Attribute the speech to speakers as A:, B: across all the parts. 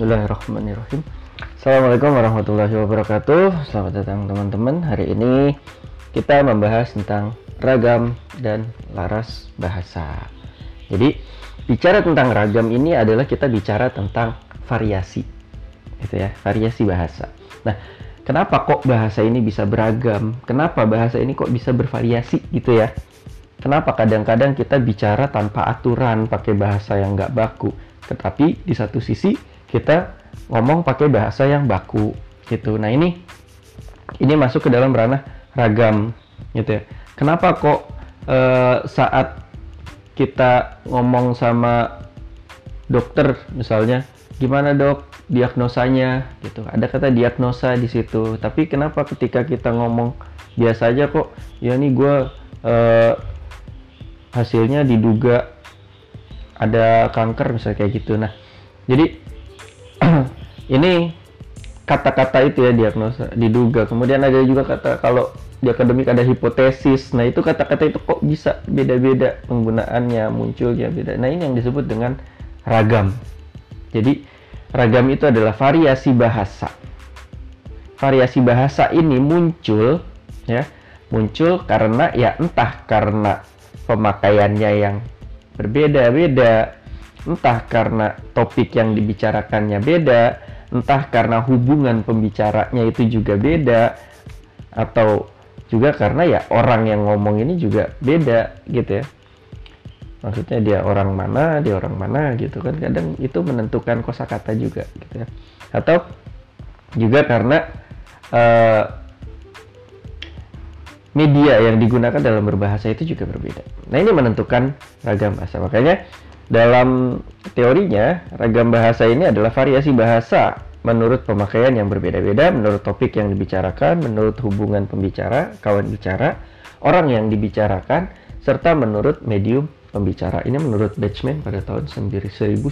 A: Bismillahirrahmanirrahim. Assalamualaikum warahmatullahi wabarakatuh. Selamat datang teman-teman. Hari ini kita membahas tentang ragam dan laras bahasa. Jadi bicara tentang ragam ini adalah kita bicara tentang variasi, gitu ya, variasi bahasa. Nah, kenapa kok bahasa ini bisa beragam? Kenapa bahasa ini kok bisa bervariasi, gitu ya? Kenapa kadang-kadang kita bicara tanpa aturan, pakai bahasa yang nggak baku, tetapi di satu sisi kita ngomong pakai bahasa yang baku gitu. Nah ini ini masuk ke dalam ranah ragam gitu ya. Kenapa kok uh, saat kita ngomong sama dokter misalnya gimana dok diagnosanya gitu ada kata diagnosa di situ tapi kenapa ketika kita ngomong biasa aja kok ya nih gue uh, hasilnya diduga ada kanker misalnya kayak gitu nah jadi ini kata-kata itu ya diagnosa diduga. Kemudian ada juga kata kalau di akademik ada hipotesis. Nah itu kata-kata itu kok bisa beda-beda penggunaannya munculnya beda. Nah ini yang disebut dengan ragam. Jadi ragam itu adalah variasi bahasa. Variasi bahasa ini muncul ya muncul karena ya entah karena pemakaiannya yang berbeda-beda entah karena topik yang dibicarakannya beda, entah karena hubungan pembicaranya itu juga beda, atau juga karena ya orang yang ngomong ini juga beda gitu ya. Maksudnya dia orang mana, dia orang mana gitu kan. Kadang itu menentukan kosakata juga gitu ya. Atau juga karena uh, media yang digunakan dalam berbahasa itu juga berbeda. Nah ini menentukan ragam bahasa. Makanya dalam teorinya, ragam bahasa ini adalah variasi bahasa menurut pemakaian yang berbeda-beda, menurut topik yang dibicarakan, menurut hubungan pembicara, kawan bicara, orang yang dibicarakan, serta menurut medium pembicara. Ini menurut Batchman pada tahun 1990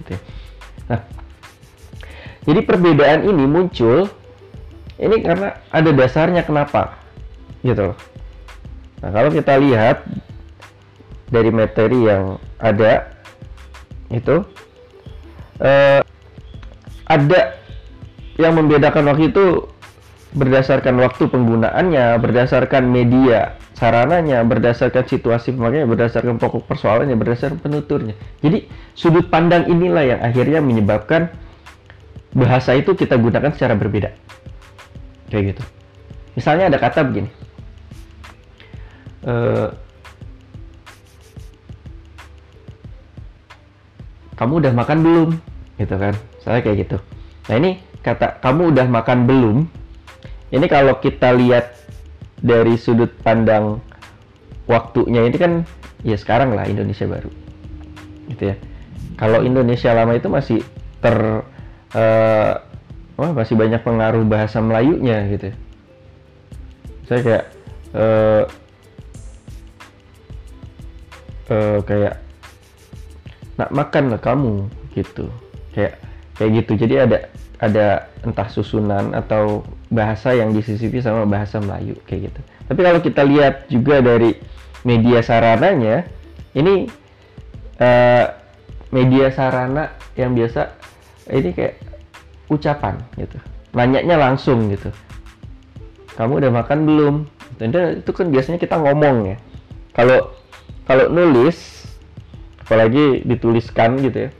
A: gitu ya. Nah, jadi perbedaan ini muncul ini karena ada dasarnya kenapa gitu Nah, kalau kita lihat dari materi yang ada itu uh, ada yang membedakan waktu itu berdasarkan waktu penggunaannya, berdasarkan media sarananya, berdasarkan situasi pemakaiannya, berdasarkan pokok persoalannya, berdasarkan penuturnya. Jadi sudut pandang inilah yang akhirnya menyebabkan bahasa itu kita gunakan secara berbeda. Kayak gitu. Misalnya ada kata begini. Uh, kamu udah makan belum? Gitu kan. Saya kayak gitu. Nah ini kata kamu udah makan belum? Ini kalau kita lihat dari sudut pandang waktunya ini kan ya sekarang lah Indonesia baru. Gitu ya. Kalau Indonesia lama itu masih ter uh, wah masih banyak pengaruh bahasa Melayunya gitu ya. saya kayak uh, uh, kayak nak makan lah kamu gitu. Kayak kayak gitu. Jadi ada ada entah susunan atau bahasa yang disisipi sama bahasa Melayu kayak gitu. Tapi kalau kita lihat juga dari media sarananya ini uh, media sarana yang biasa ini kayak ucapan gitu. Nanyanya langsung gitu. Kamu udah makan belum? Itu kan biasanya kita ngomong ya. Kalau kalau nulis apalagi dituliskan gitu ya.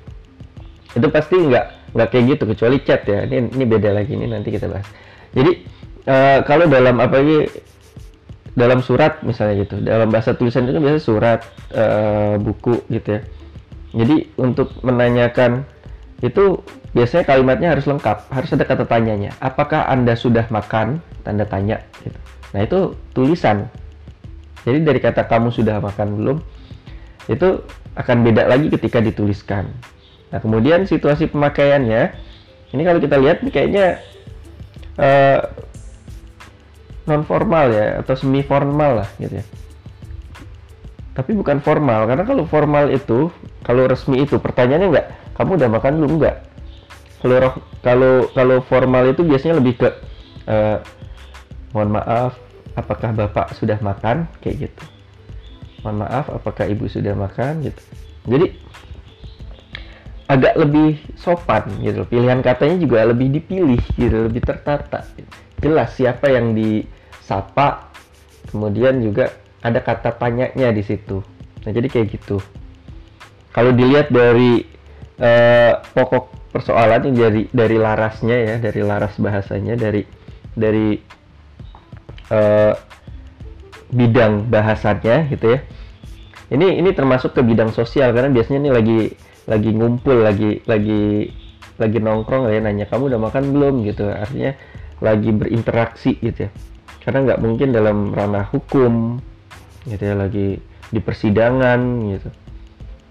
A: Itu pasti nggak nggak kayak gitu kecuali chat ya. Ini ini beda lagi ini nanti kita bahas. Jadi uh, kalau dalam apa lagi dalam surat misalnya gitu dalam bahasa tulisan itu kan biasa surat uh, buku gitu ya. Jadi untuk menanyakan itu biasanya kalimatnya harus lengkap harus ada kata tanyanya. Apakah anda sudah makan? Tanda tanya gitu. Nah itu tulisan. Jadi dari kata kamu sudah makan belum itu akan beda lagi ketika dituliskan. Nah, kemudian situasi pemakaiannya, ini kalau kita lihat ini kayaknya uh, eh, non formal ya atau semi formal lah gitu ya. Tapi bukan formal karena kalau formal itu, kalau resmi itu pertanyaannya enggak, kamu udah makan belum enggak? Kalau kalau kalau formal itu biasanya lebih ke uh, mohon maaf, apakah Bapak sudah makan kayak gitu mohon maaf apakah ibu sudah makan gitu. Jadi agak lebih sopan gitu. Pilihan katanya juga lebih dipilih gitu lebih tertata jelas siapa yang disapa kemudian juga ada kata tanyanya di situ. Nah jadi kayak gitu. Kalau dilihat dari uh, pokok persoalan ini dari dari larasnya ya dari laras bahasanya dari dari uh, bidang bahasanya gitu ya. Ini ini termasuk ke bidang sosial karena biasanya ini lagi lagi ngumpul lagi lagi lagi nongkrong ya nanya kamu udah makan belum? gitu. Artinya lagi berinteraksi gitu ya. Karena nggak mungkin dalam ranah hukum gitu ya lagi di persidangan gitu.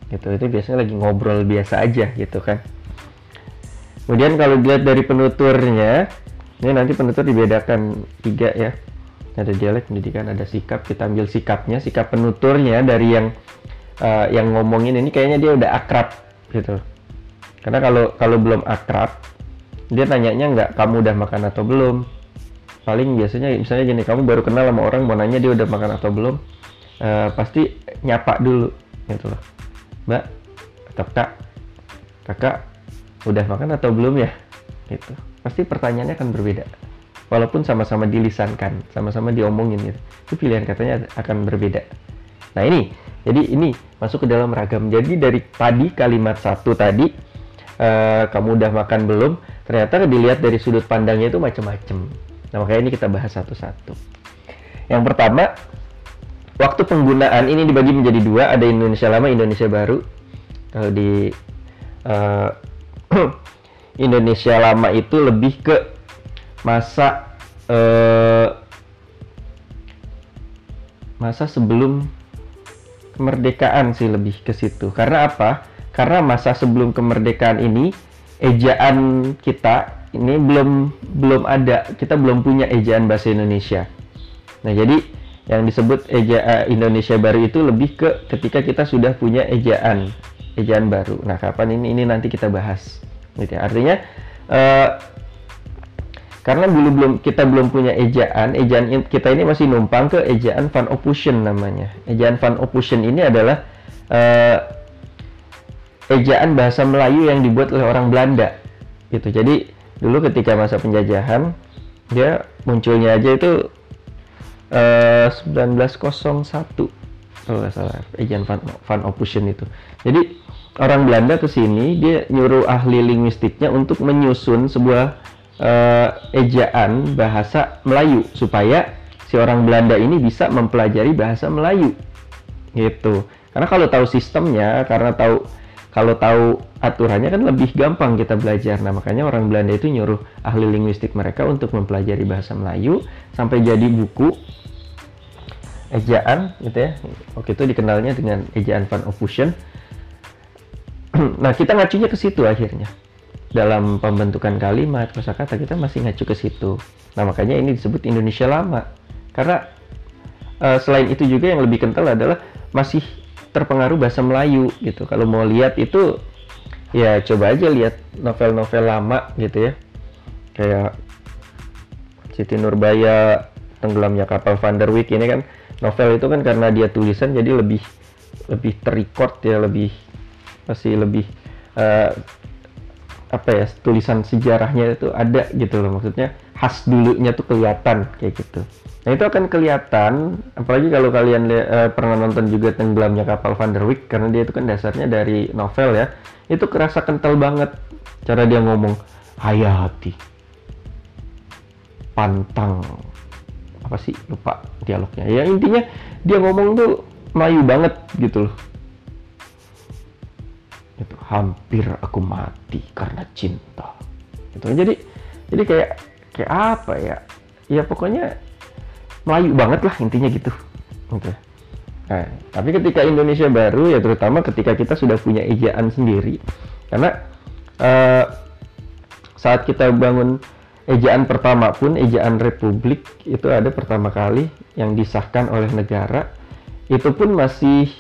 A: Gitu itu biasanya lagi ngobrol biasa aja gitu kan. Kemudian kalau dilihat dari penuturnya ini nanti penutur dibedakan tiga ya ada dialek pendidikan ada sikap. Kita ambil sikapnya sikap penuturnya dari yang uh, yang ngomongin ini kayaknya dia udah akrab gitu. Karena kalau kalau belum akrab dia tanyanya nggak kamu udah makan atau belum? Paling biasanya misalnya gini kamu baru kenal sama orang mau nanya dia udah makan atau belum? Uh, pasti nyapa dulu gitu loh. Mbak atau kak kakak udah makan atau belum ya? Gitu. Pasti pertanyaannya akan berbeda walaupun sama-sama dilisankan sama-sama diomongin gitu. Itu pilihan katanya akan berbeda. Nah ini. Jadi ini masuk ke dalam ragam. Jadi dari tadi kalimat satu tadi uh, kamu udah makan belum? Ternyata dilihat dari sudut pandangnya itu macam-macam nah makanya ini kita bahas satu-satu. Yang pertama waktu penggunaan ini dibagi menjadi dua, ada Indonesia lama, Indonesia baru. Kalau di uh, Indonesia lama itu lebih ke masa uh, masa sebelum kemerdekaan sih lebih ke situ. Karena apa? Karena masa sebelum kemerdekaan ini ejaan kita ini belum belum ada, kita belum punya ejaan bahasa Indonesia. Nah, jadi yang disebut ejaan Indonesia baru itu lebih ke ketika kita sudah punya ejaan ejaan baru. Nah, kapan ini ini nanti kita bahas. Gitu ya. Artinya uh, karena dulu belum kita belum punya ejaan, ejaan kita ini masih numpang ke ejaan Van Opushen namanya. Ejaan Van Opushen ini adalah uh, ejaan bahasa Melayu yang dibuat oleh orang Belanda. Gitu. Jadi dulu ketika masa penjajahan dia munculnya aja itu 1901 eh, kalau nggak salah Ejan van, van Opushen itu jadi orang Belanda ke sini dia nyuruh ahli linguistiknya untuk menyusun sebuah uh, ejaan bahasa Melayu supaya si orang Belanda ini bisa mempelajari bahasa Melayu gitu karena kalau tahu sistemnya karena tahu kalau tahu aturannya kan lebih gampang kita belajar. Nah, makanya orang Belanda itu nyuruh ahli linguistik mereka untuk mempelajari bahasa Melayu sampai jadi buku ejaan gitu ya. Waktu itu dikenalnya dengan ejaan Van Opushen. nah, kita ngacunya ke situ akhirnya. Dalam pembentukan kalimat, kosakata kita masih ngacu ke situ. Nah, makanya ini disebut Indonesia lama. Karena uh, selain itu juga yang lebih kental adalah masih terpengaruh bahasa Melayu gitu. Kalau mau lihat itu ya coba aja lihat novel-novel lama gitu ya. Kayak Siti Nurbaya, Tenggelamnya Kapal Van der Wijk ini kan novel itu kan karena dia tulisan jadi lebih lebih terrecord ya, lebih masih lebih uh, apa ya tulisan sejarahnya itu ada gitu loh maksudnya khas dulunya tuh kelihatan kayak gitu. Nah itu akan kelihatan, apalagi kalau kalian uh, pernah nonton juga tenggelamnya kapal Van der Wijk, karena dia itu kan dasarnya dari novel ya, itu kerasa kental banget cara dia ngomong, hayati, pantang, apa sih lupa dialognya. Ya intinya dia ngomong tuh Melayu banget gitu loh. Itu hampir aku mati karena cinta. Gitu. Jadi jadi kayak kayak apa ya? Ya pokoknya Melayu banget lah intinya gitu. Oke. Nah, tapi ketika Indonesia baru ya terutama ketika kita sudah punya ejaan sendiri, karena uh, saat kita bangun ejaan pertama pun ejaan republik itu ada pertama kali yang disahkan oleh negara itu pun masih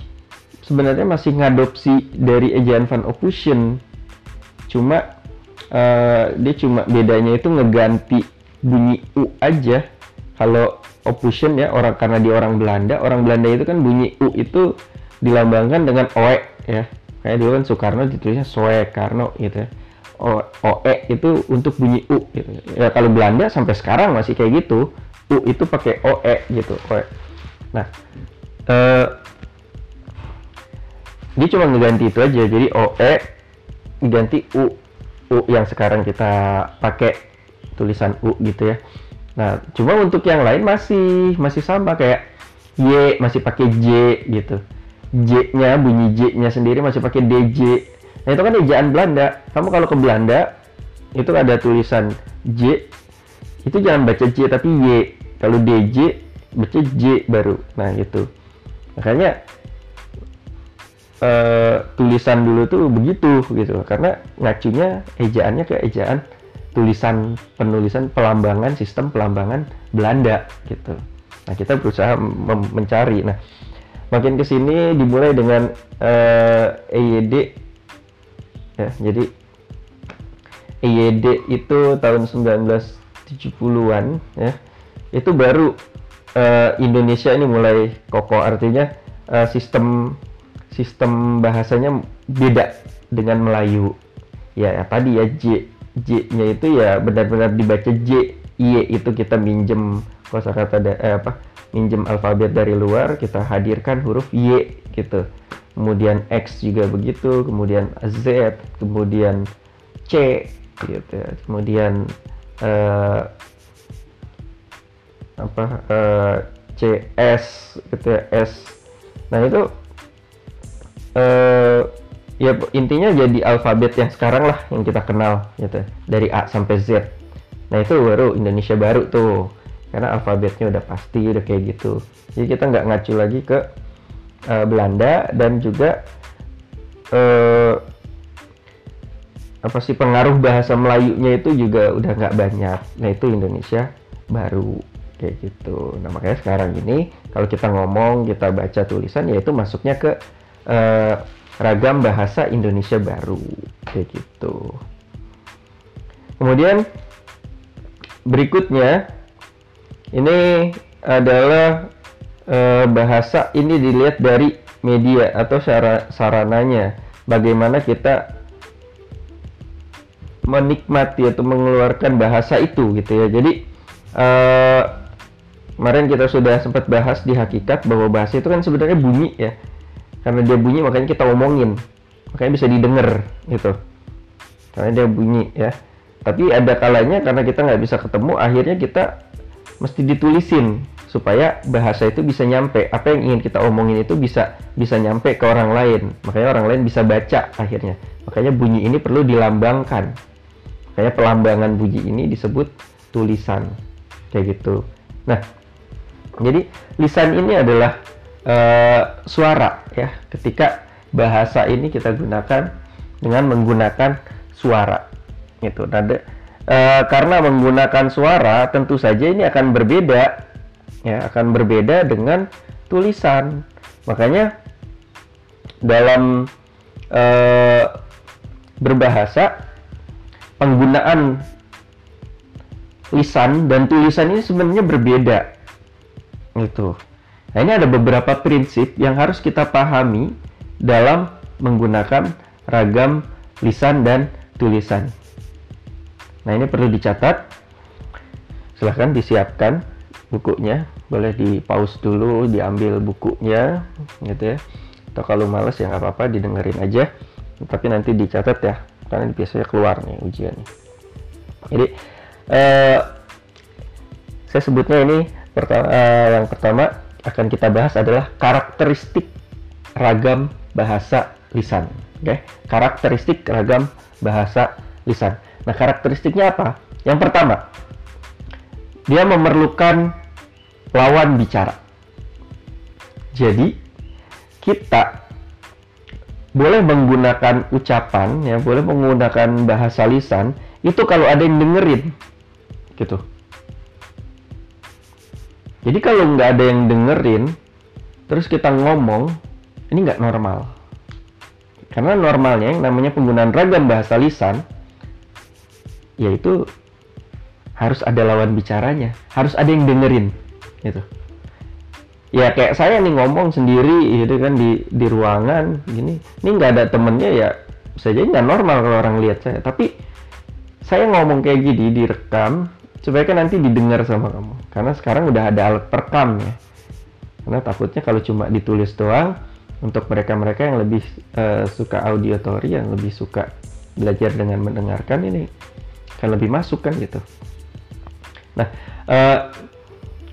A: sebenarnya masih ngadopsi dari ejaan Van Opushen cuma uh, dia cuma bedanya itu ngeganti bunyi u aja kalau opposition ya orang karena di orang Belanda orang Belanda itu kan bunyi u itu dilambangkan dengan oe ya kayak dulu kan Soekarno ditulisnya Soekarno gitu ya OE itu untuk bunyi U gitu. Ya kalau Belanda sampai sekarang masih kayak gitu. U itu pakai OE gitu. OE. Nah, eh, dia cuma ngeganti itu aja. Jadi OE diganti U. U yang sekarang kita pakai tulisan U gitu ya. Nah, cuma untuk yang lain masih masih sama kayak Y masih pakai J gitu. J-nya bunyi J-nya sendiri masih pakai DJ Nah itu kan ejaan Belanda. Kamu kalau ke Belanda itu ada tulisan J, itu jangan baca J tapi Y. Kalau DJ baca J baru. Nah itu. Makanya uh, tulisan dulu tuh begitu gitu. Karena ngacunya ejaannya ke ejaan tulisan penulisan pelambangan sistem pelambangan Belanda gitu. Nah kita berusaha mencari. Nah makin ke sini dimulai dengan uh, EYD ya jadi EYD itu tahun 1970-an ya itu baru uh, Indonesia ini mulai kokoh artinya uh, sistem sistem bahasanya beda dengan Melayu ya, ya tadi ya J J-nya itu ya benar-benar dibaca J Y itu kita minjem kosakata eh, apa minjem alfabet dari luar kita hadirkan huruf Y gitu kemudian X juga begitu, kemudian Z, kemudian C, gitu ya. kemudian uh, apa uh, CS, gitu ya, S. Nah itu uh, ya intinya jadi alfabet yang sekarang lah yang kita kenal, gitu dari A sampai Z. Nah itu baru Indonesia baru tuh, karena alfabetnya udah pasti udah kayak gitu. Jadi kita nggak ngacu lagi ke uh, Belanda dan juga uh, apa sih pengaruh bahasa Melayunya itu juga udah nggak banyak. Nah itu Indonesia baru kayak gitu. Nah makanya sekarang ini kalau kita ngomong kita baca tulisan yaitu masuknya ke uh, ragam bahasa Indonesia baru kayak gitu. Kemudian berikutnya ini adalah eh, bahasa ini dilihat dari media atau sara, sarananya. Bagaimana kita menikmati atau mengeluarkan bahasa itu gitu ya. Jadi eh, kemarin kita sudah sempat bahas di hakikat bahwa bahasa itu kan sebenarnya bunyi ya karena dia bunyi makanya kita omongin. Makanya bisa didengar gitu. Karena dia bunyi ya. Tapi ada kalanya karena kita nggak bisa ketemu akhirnya kita mesti ditulisin supaya bahasa itu bisa nyampe. Apa yang ingin kita omongin itu bisa bisa nyampe ke orang lain. Makanya orang lain bisa baca akhirnya. Makanya bunyi ini perlu dilambangkan. Makanya pelambangan bunyi ini disebut tulisan. Kayak gitu. Nah jadi lisan ini adalah uh, suara ya ketika bahasa ini kita gunakan dengan menggunakan suara itu nah uh, karena menggunakan suara tentu saja ini akan berbeda ya akan berbeda dengan tulisan. Makanya dalam uh, berbahasa penggunaan lisan dan tulisan ini sebenarnya berbeda. Itu. Nah, ini ada beberapa prinsip yang harus kita pahami dalam menggunakan ragam lisan dan tulisan. Nah, ini perlu dicatat. Silahkan disiapkan bukunya boleh di pause dulu diambil bukunya gitu ya atau kalau males ya nggak apa-apa didengerin aja tapi nanti dicatat ya karena biasanya keluar nih ujiannya jadi eh, saya sebutnya ini pertama eh, yang pertama akan kita bahas adalah karakteristik ragam bahasa lisan oke okay? karakteristik ragam bahasa lisan nah karakteristiknya apa yang pertama dia memerlukan lawan bicara. Jadi kita boleh menggunakan ucapan ya, boleh menggunakan bahasa lisan itu kalau ada yang dengerin gitu. Jadi kalau nggak ada yang dengerin, terus kita ngomong, ini nggak normal. Karena normalnya yang namanya penggunaan ragam bahasa lisan, yaitu harus ada lawan bicaranya, harus ada yang dengerin, gitu. ya kayak saya nih ngomong sendiri gitu kan di di ruangan gini ini nggak ada temennya ya saja nggak normal kalau orang lihat saya tapi saya ngomong kayak gini direkam kan nanti didengar sama kamu. Karena sekarang udah ada alat perekam ya. Karena takutnya kalau cuma ditulis doang untuk mereka-mereka yang lebih uh, suka auditory yang lebih suka belajar dengan mendengarkan ini kan lebih masuk kan gitu. Nah uh,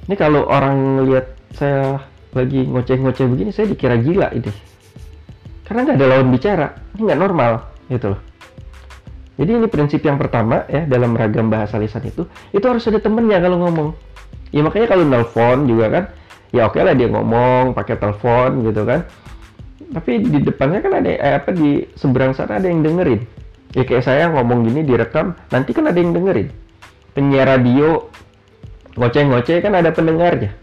A: ini kalau orang lihat saya lagi ngoceh-ngoceh begini saya dikira gila ini. Karena nggak ada lawan bicara ini nggak normal gitu loh jadi ini prinsip yang pertama ya dalam ragam bahasa lisan itu itu harus ada temennya kalau ngomong. Ya makanya kalau nelfon juga kan ya oke okay lah dia ngomong pakai telepon gitu kan. Tapi di depannya kan ada eh, apa di seberang sana ada yang dengerin. Ya kayak saya ngomong gini direkam nanti kan ada yang dengerin. Penyiar radio ngoceh-ngoceh kan ada pendengarnya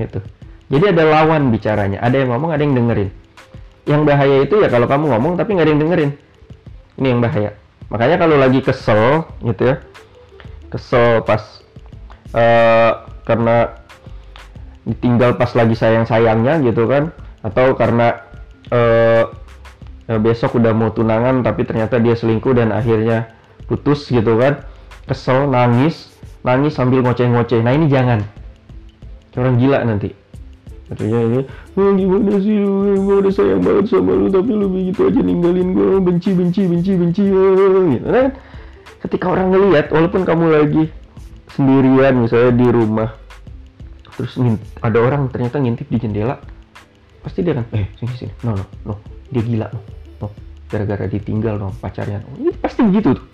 A: gitu. Jadi ada lawan bicaranya ada yang ngomong ada yang dengerin. Yang bahaya itu ya kalau kamu ngomong tapi nggak ada yang dengerin. Ini yang bahaya makanya kalau lagi kesel gitu ya. Kesel pas uh, karena ditinggal pas lagi sayang-sayangnya gitu kan. Atau karena uh, besok udah mau tunangan tapi ternyata dia selingkuh dan akhirnya putus gitu kan. Kesel nangis nangis sambil ngoceh-ngoceh. Nah ini jangan. Orang gila nanti katanya ini oh, gimana sih? Lu gue udah sayang banget sama lu tapi lu begitu aja ninggalin gue benci benci benci benci. Gitu kan? Ketika orang ngelihat walaupun kamu lagi sendirian misalnya di rumah terus ada orang ternyata ngintip di jendela pasti dia kan eh sini sini. No no no. Dia gila no. No. Gara-gara ditinggal no pacarnya. No. ini pasti begitu tuh.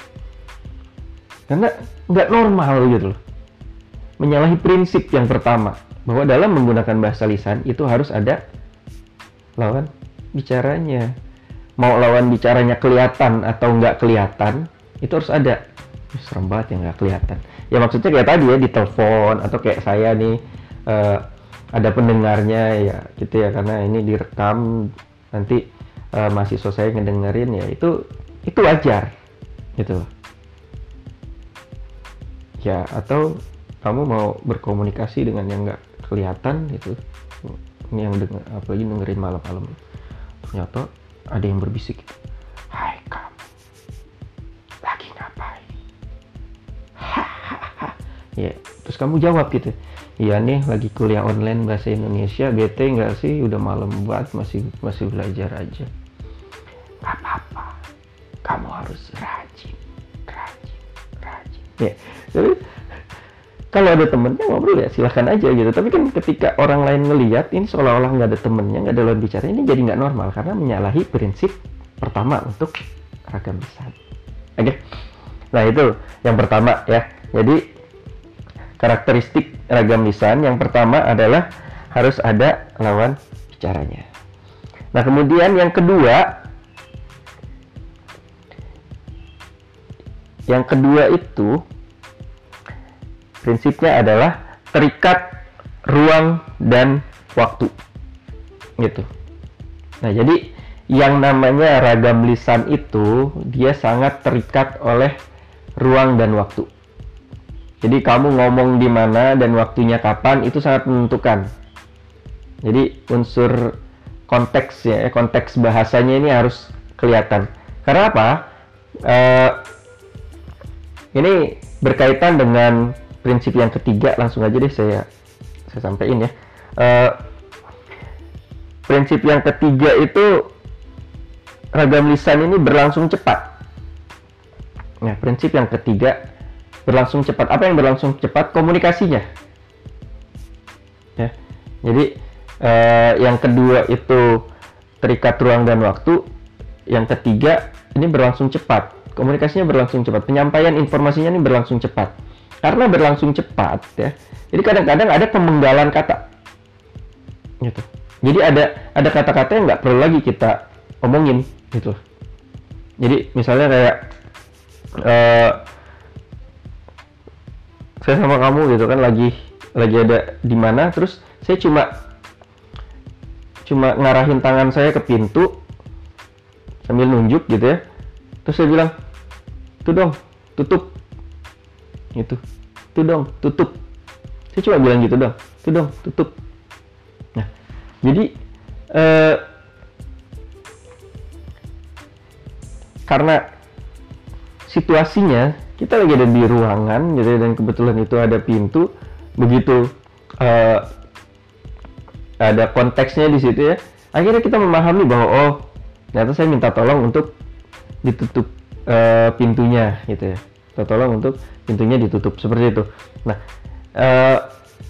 A: Karena nggak normal gitu loh. Menyalahi prinsip yang pertama bahwa dalam menggunakan bahasa lisan itu harus ada lawan bicaranya. Mau lawan bicaranya kelihatan atau nggak kelihatan, itu harus ada. Serem banget ya nggak kelihatan. Ya maksudnya kayak tadi ya di telepon atau kayak saya nih uh, ada pendengarnya ya gitu ya karena ini direkam nanti uh, mahasiswa saya ngedengerin ya itu itu wajar gitu ya atau kamu mau berkomunikasi dengan yang nggak kelihatan gitu. Ini yang denger, apalagi dengerin malam-malam. Ternyata ada yang berbisik gitu. Hai kamu lagi ngapain? Hahaha ya terus kamu jawab gitu. Iya nih lagi kuliah online bahasa Indonesia bete nggak sih? Udah malam buat masih masih belajar aja. Nggak apa-apa. Kamu harus rajin rajin rajin. Ya jadi kalau ada temennya ngobrol ya silahkan aja gitu. Tapi kan ketika orang lain ngeliat ini seolah-olah nggak ada temennya nggak ada lawan bicara ini jadi nggak normal karena menyalahi prinsip pertama untuk ragam lisan oke? Okay? nah itu yang pertama ya. Jadi karakteristik ragam lisan yang pertama adalah harus ada lawan bicaranya. Nah kemudian yang kedua yang kedua itu prinsipnya adalah terikat ruang dan waktu. Gitu. Nah jadi yang namanya ragam lisan itu dia sangat terikat oleh ruang dan waktu. Jadi kamu ngomong di mana dan waktunya kapan itu sangat menentukan. Jadi unsur konteks ya konteks bahasanya ini harus kelihatan. Karena apa? Uh, ini berkaitan dengan prinsip yang ketiga langsung aja deh saya saya sampaikan ya. Uh, prinsip yang ketiga itu ragam lisan ini berlangsung cepat. Nah, prinsip yang ketiga berlangsung cepat. Apa yang berlangsung cepat? Komunikasinya. Ya. Jadi uh, yang kedua itu terikat ruang dan waktu. Yang ketiga ini berlangsung cepat. Komunikasinya berlangsung cepat. Penyampaian informasinya ini berlangsung cepat karena berlangsung cepat ya. Jadi kadang-kadang ada pemenggalan kata. Gitu. Jadi ada ada kata-kata yang nggak perlu lagi kita omongin gitu. Jadi misalnya kayak uh, saya sama kamu gitu kan lagi lagi ada di mana terus saya cuma cuma ngarahin tangan saya ke pintu sambil nunjuk gitu ya. Terus saya bilang tuh dong tutup gitu tuh dong tutup. Saya cuma bilang gitu dong. Tuh dong tutup. Jadi eh, karena situasinya kita lagi ada di ruangan gitu ya, dan kebetulan itu ada pintu. Begitu eh, ada konteksnya di situ ya akhirnya kita memahami bahwa oh ternyata saya minta tolong untuk ditutup eh, pintunya gitu ya. Minta tolong untuk pintunya ditutup seperti itu. Nah eh,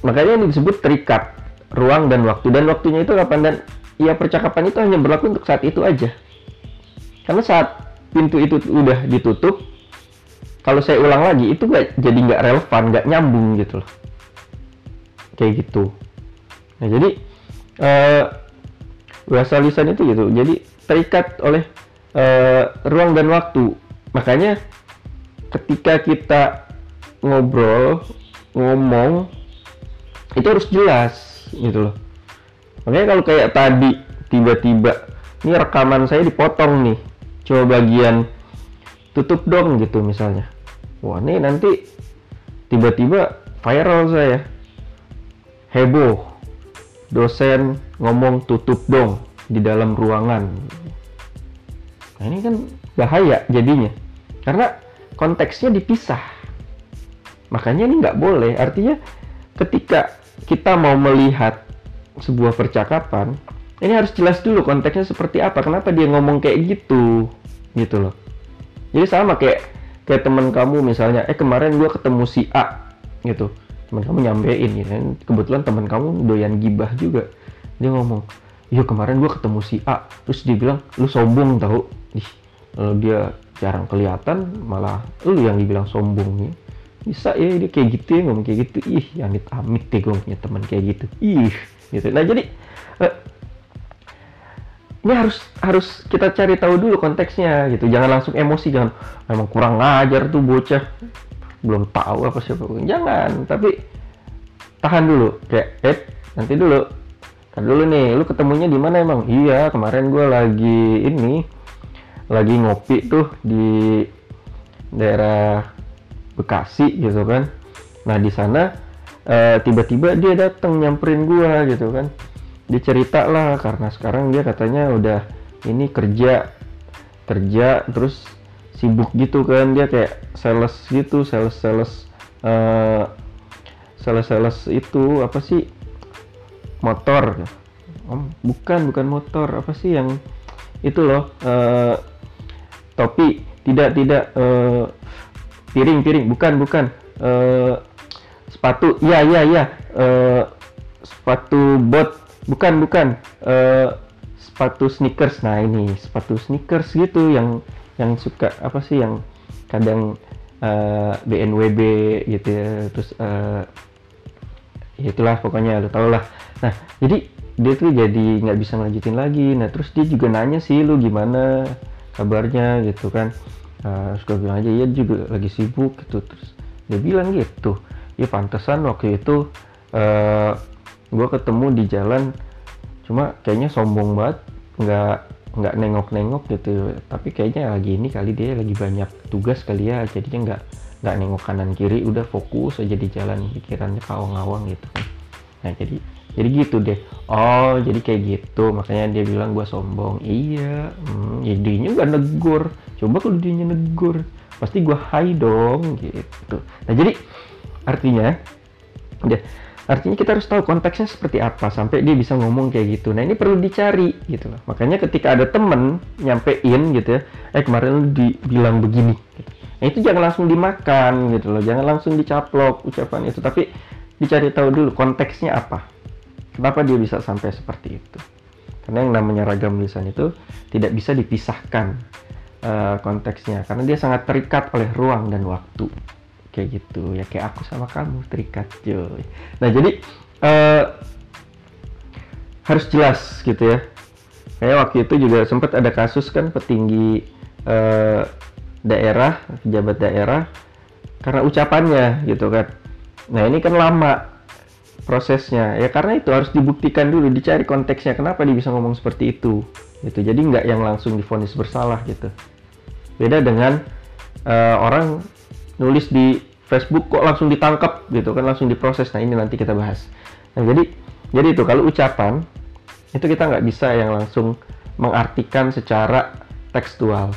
A: makanya ini disebut terikat ruang dan waktu. Dan waktunya itu kapan? Dan ya percakapan itu hanya berlaku untuk saat itu aja. Karena saat pintu itu udah ditutup kalau saya ulang lagi itu gak, jadi nggak relevan nggak nyambung gitu loh. Kayak gitu. Nah jadi eh, bahasa lisan itu gitu. Jadi terikat oleh eh, ruang dan waktu. Makanya ketika kita ngobrol ngomong itu harus jelas gitu loh. Makanya kalau kayak tadi tiba-tiba ini rekaman saya dipotong nih coba bagian tutup dong gitu misalnya. Wah ini nanti tiba-tiba viral saya. Heboh dosen ngomong tutup dong di dalam ruangan. Nah ini kan bahaya jadinya karena konteksnya dipisah makanya ini nggak boleh. Artinya ketika kita mau melihat sebuah percakapan ini harus jelas dulu konteksnya seperti apa. Kenapa dia ngomong kayak gitu? Gitu loh. Jadi sama kayak kayak teman kamu misalnya eh kemarin gua ketemu si A gitu. Teman kamu nyampein gitu kan. Kebetulan teman kamu doyan gibah juga. Dia ngomong iya kemarin gua ketemu si A. Terus dia bilang lu sombong tau. Ih dia jarang kelihatan malah lu yang dibilang sombong ya bisa ya dia kayak gitu ya ngomong kayak gitu. Ih amit amit deh gue punya teman kayak gitu. Ih gitu. Nah jadi eh, ini harus harus kita cari tahu dulu konteksnya gitu. Jangan langsung emosi jangan memang kurang ngajar tuh bocah. Belum tahu apa siapa jangan tapi tahan dulu. Kayak eh nanti dulu. Kan dulu nih lu ketemunya di mana emang? Iya kemarin gue lagi ini lagi ngopi tuh di daerah Bekasi gitu kan. Nah di sana eh, tiba-tiba dia datang nyamperin gua gitu kan. Dia lah karena sekarang dia katanya udah ini kerja kerja terus sibuk gitu kan. Dia kayak sales gitu sales sales eh, sales sales itu apa sih? Motor. Om, bukan bukan motor. Apa sih yang itu loh eh, topi. Tidak tidak eh, piring piring. Bukan bukan. Eh, sepatu. Iya iya iya. Eh, sepatu bot. Bukan bukan. Eh, sepatu sneakers. Nah ini. Sepatu sneakers gitu yang yang suka apa sih yang kadang eh, BNWB gitu ya. Terus eh, ya itulah pokoknya lo tau lah. Nah jadi dia tuh jadi nggak bisa ngelanjutin lagi. Nah terus dia juga nanya sih lu gimana kabarnya? gitu kan uh, suka bilang aja ya juga lagi sibuk gitu. Terus dia bilang gitu ya pantesan waktu itu uh, gue ketemu di jalan cuma kayaknya sombong banget nggak nggak nengok-nengok gitu. Tapi kayaknya lagi ini kali dia lagi banyak tugas kali ya jadinya nggak nggak nengok kanan kiri udah fokus aja di jalan pikirannya kawang-kawang gitu kan. Nah jadi jadi gitu deh. Oh jadi kayak gitu. Makanya dia bilang gua sombong. Iya. Hmm, ya dia nggak negur. Coba kalau dia negur pasti gua high dong gitu. Nah jadi artinya ya artinya kita harus tahu konteksnya seperti apa sampai dia bisa ngomong kayak gitu. Nah ini perlu dicari gitu loh. Makanya ketika ada temen nyampein gitu ya eh kemarin lu dibilang begini. Gitu. nah itu jangan langsung dimakan gitu loh. Jangan langsung dicaplok ucapan itu tapi dicari tahu dulu konteksnya apa kenapa dia bisa sampai seperti itu? Karena yang namanya ragam lisan itu tidak bisa dipisahkan uh, konteksnya. Karena dia sangat terikat oleh ruang dan waktu. Kayak gitu. Ya kayak aku sama kamu terikat joy. Nah jadi uh, harus jelas gitu ya. Kayak waktu itu juga sempat ada kasus kan petinggi uh, daerah pejabat daerah karena ucapannya gitu kan. Nah ini kan lama prosesnya. Ya karena itu harus dibuktikan dulu dicari konteksnya kenapa dia bisa ngomong seperti itu gitu. Jadi nggak yang langsung difonis bersalah gitu. Beda dengan uh, orang nulis di Facebook kok langsung ditangkap gitu kan langsung diproses. Nah ini nanti kita bahas. Nah jadi jadi itu kalau ucapan itu kita nggak bisa yang langsung mengartikan secara tekstual.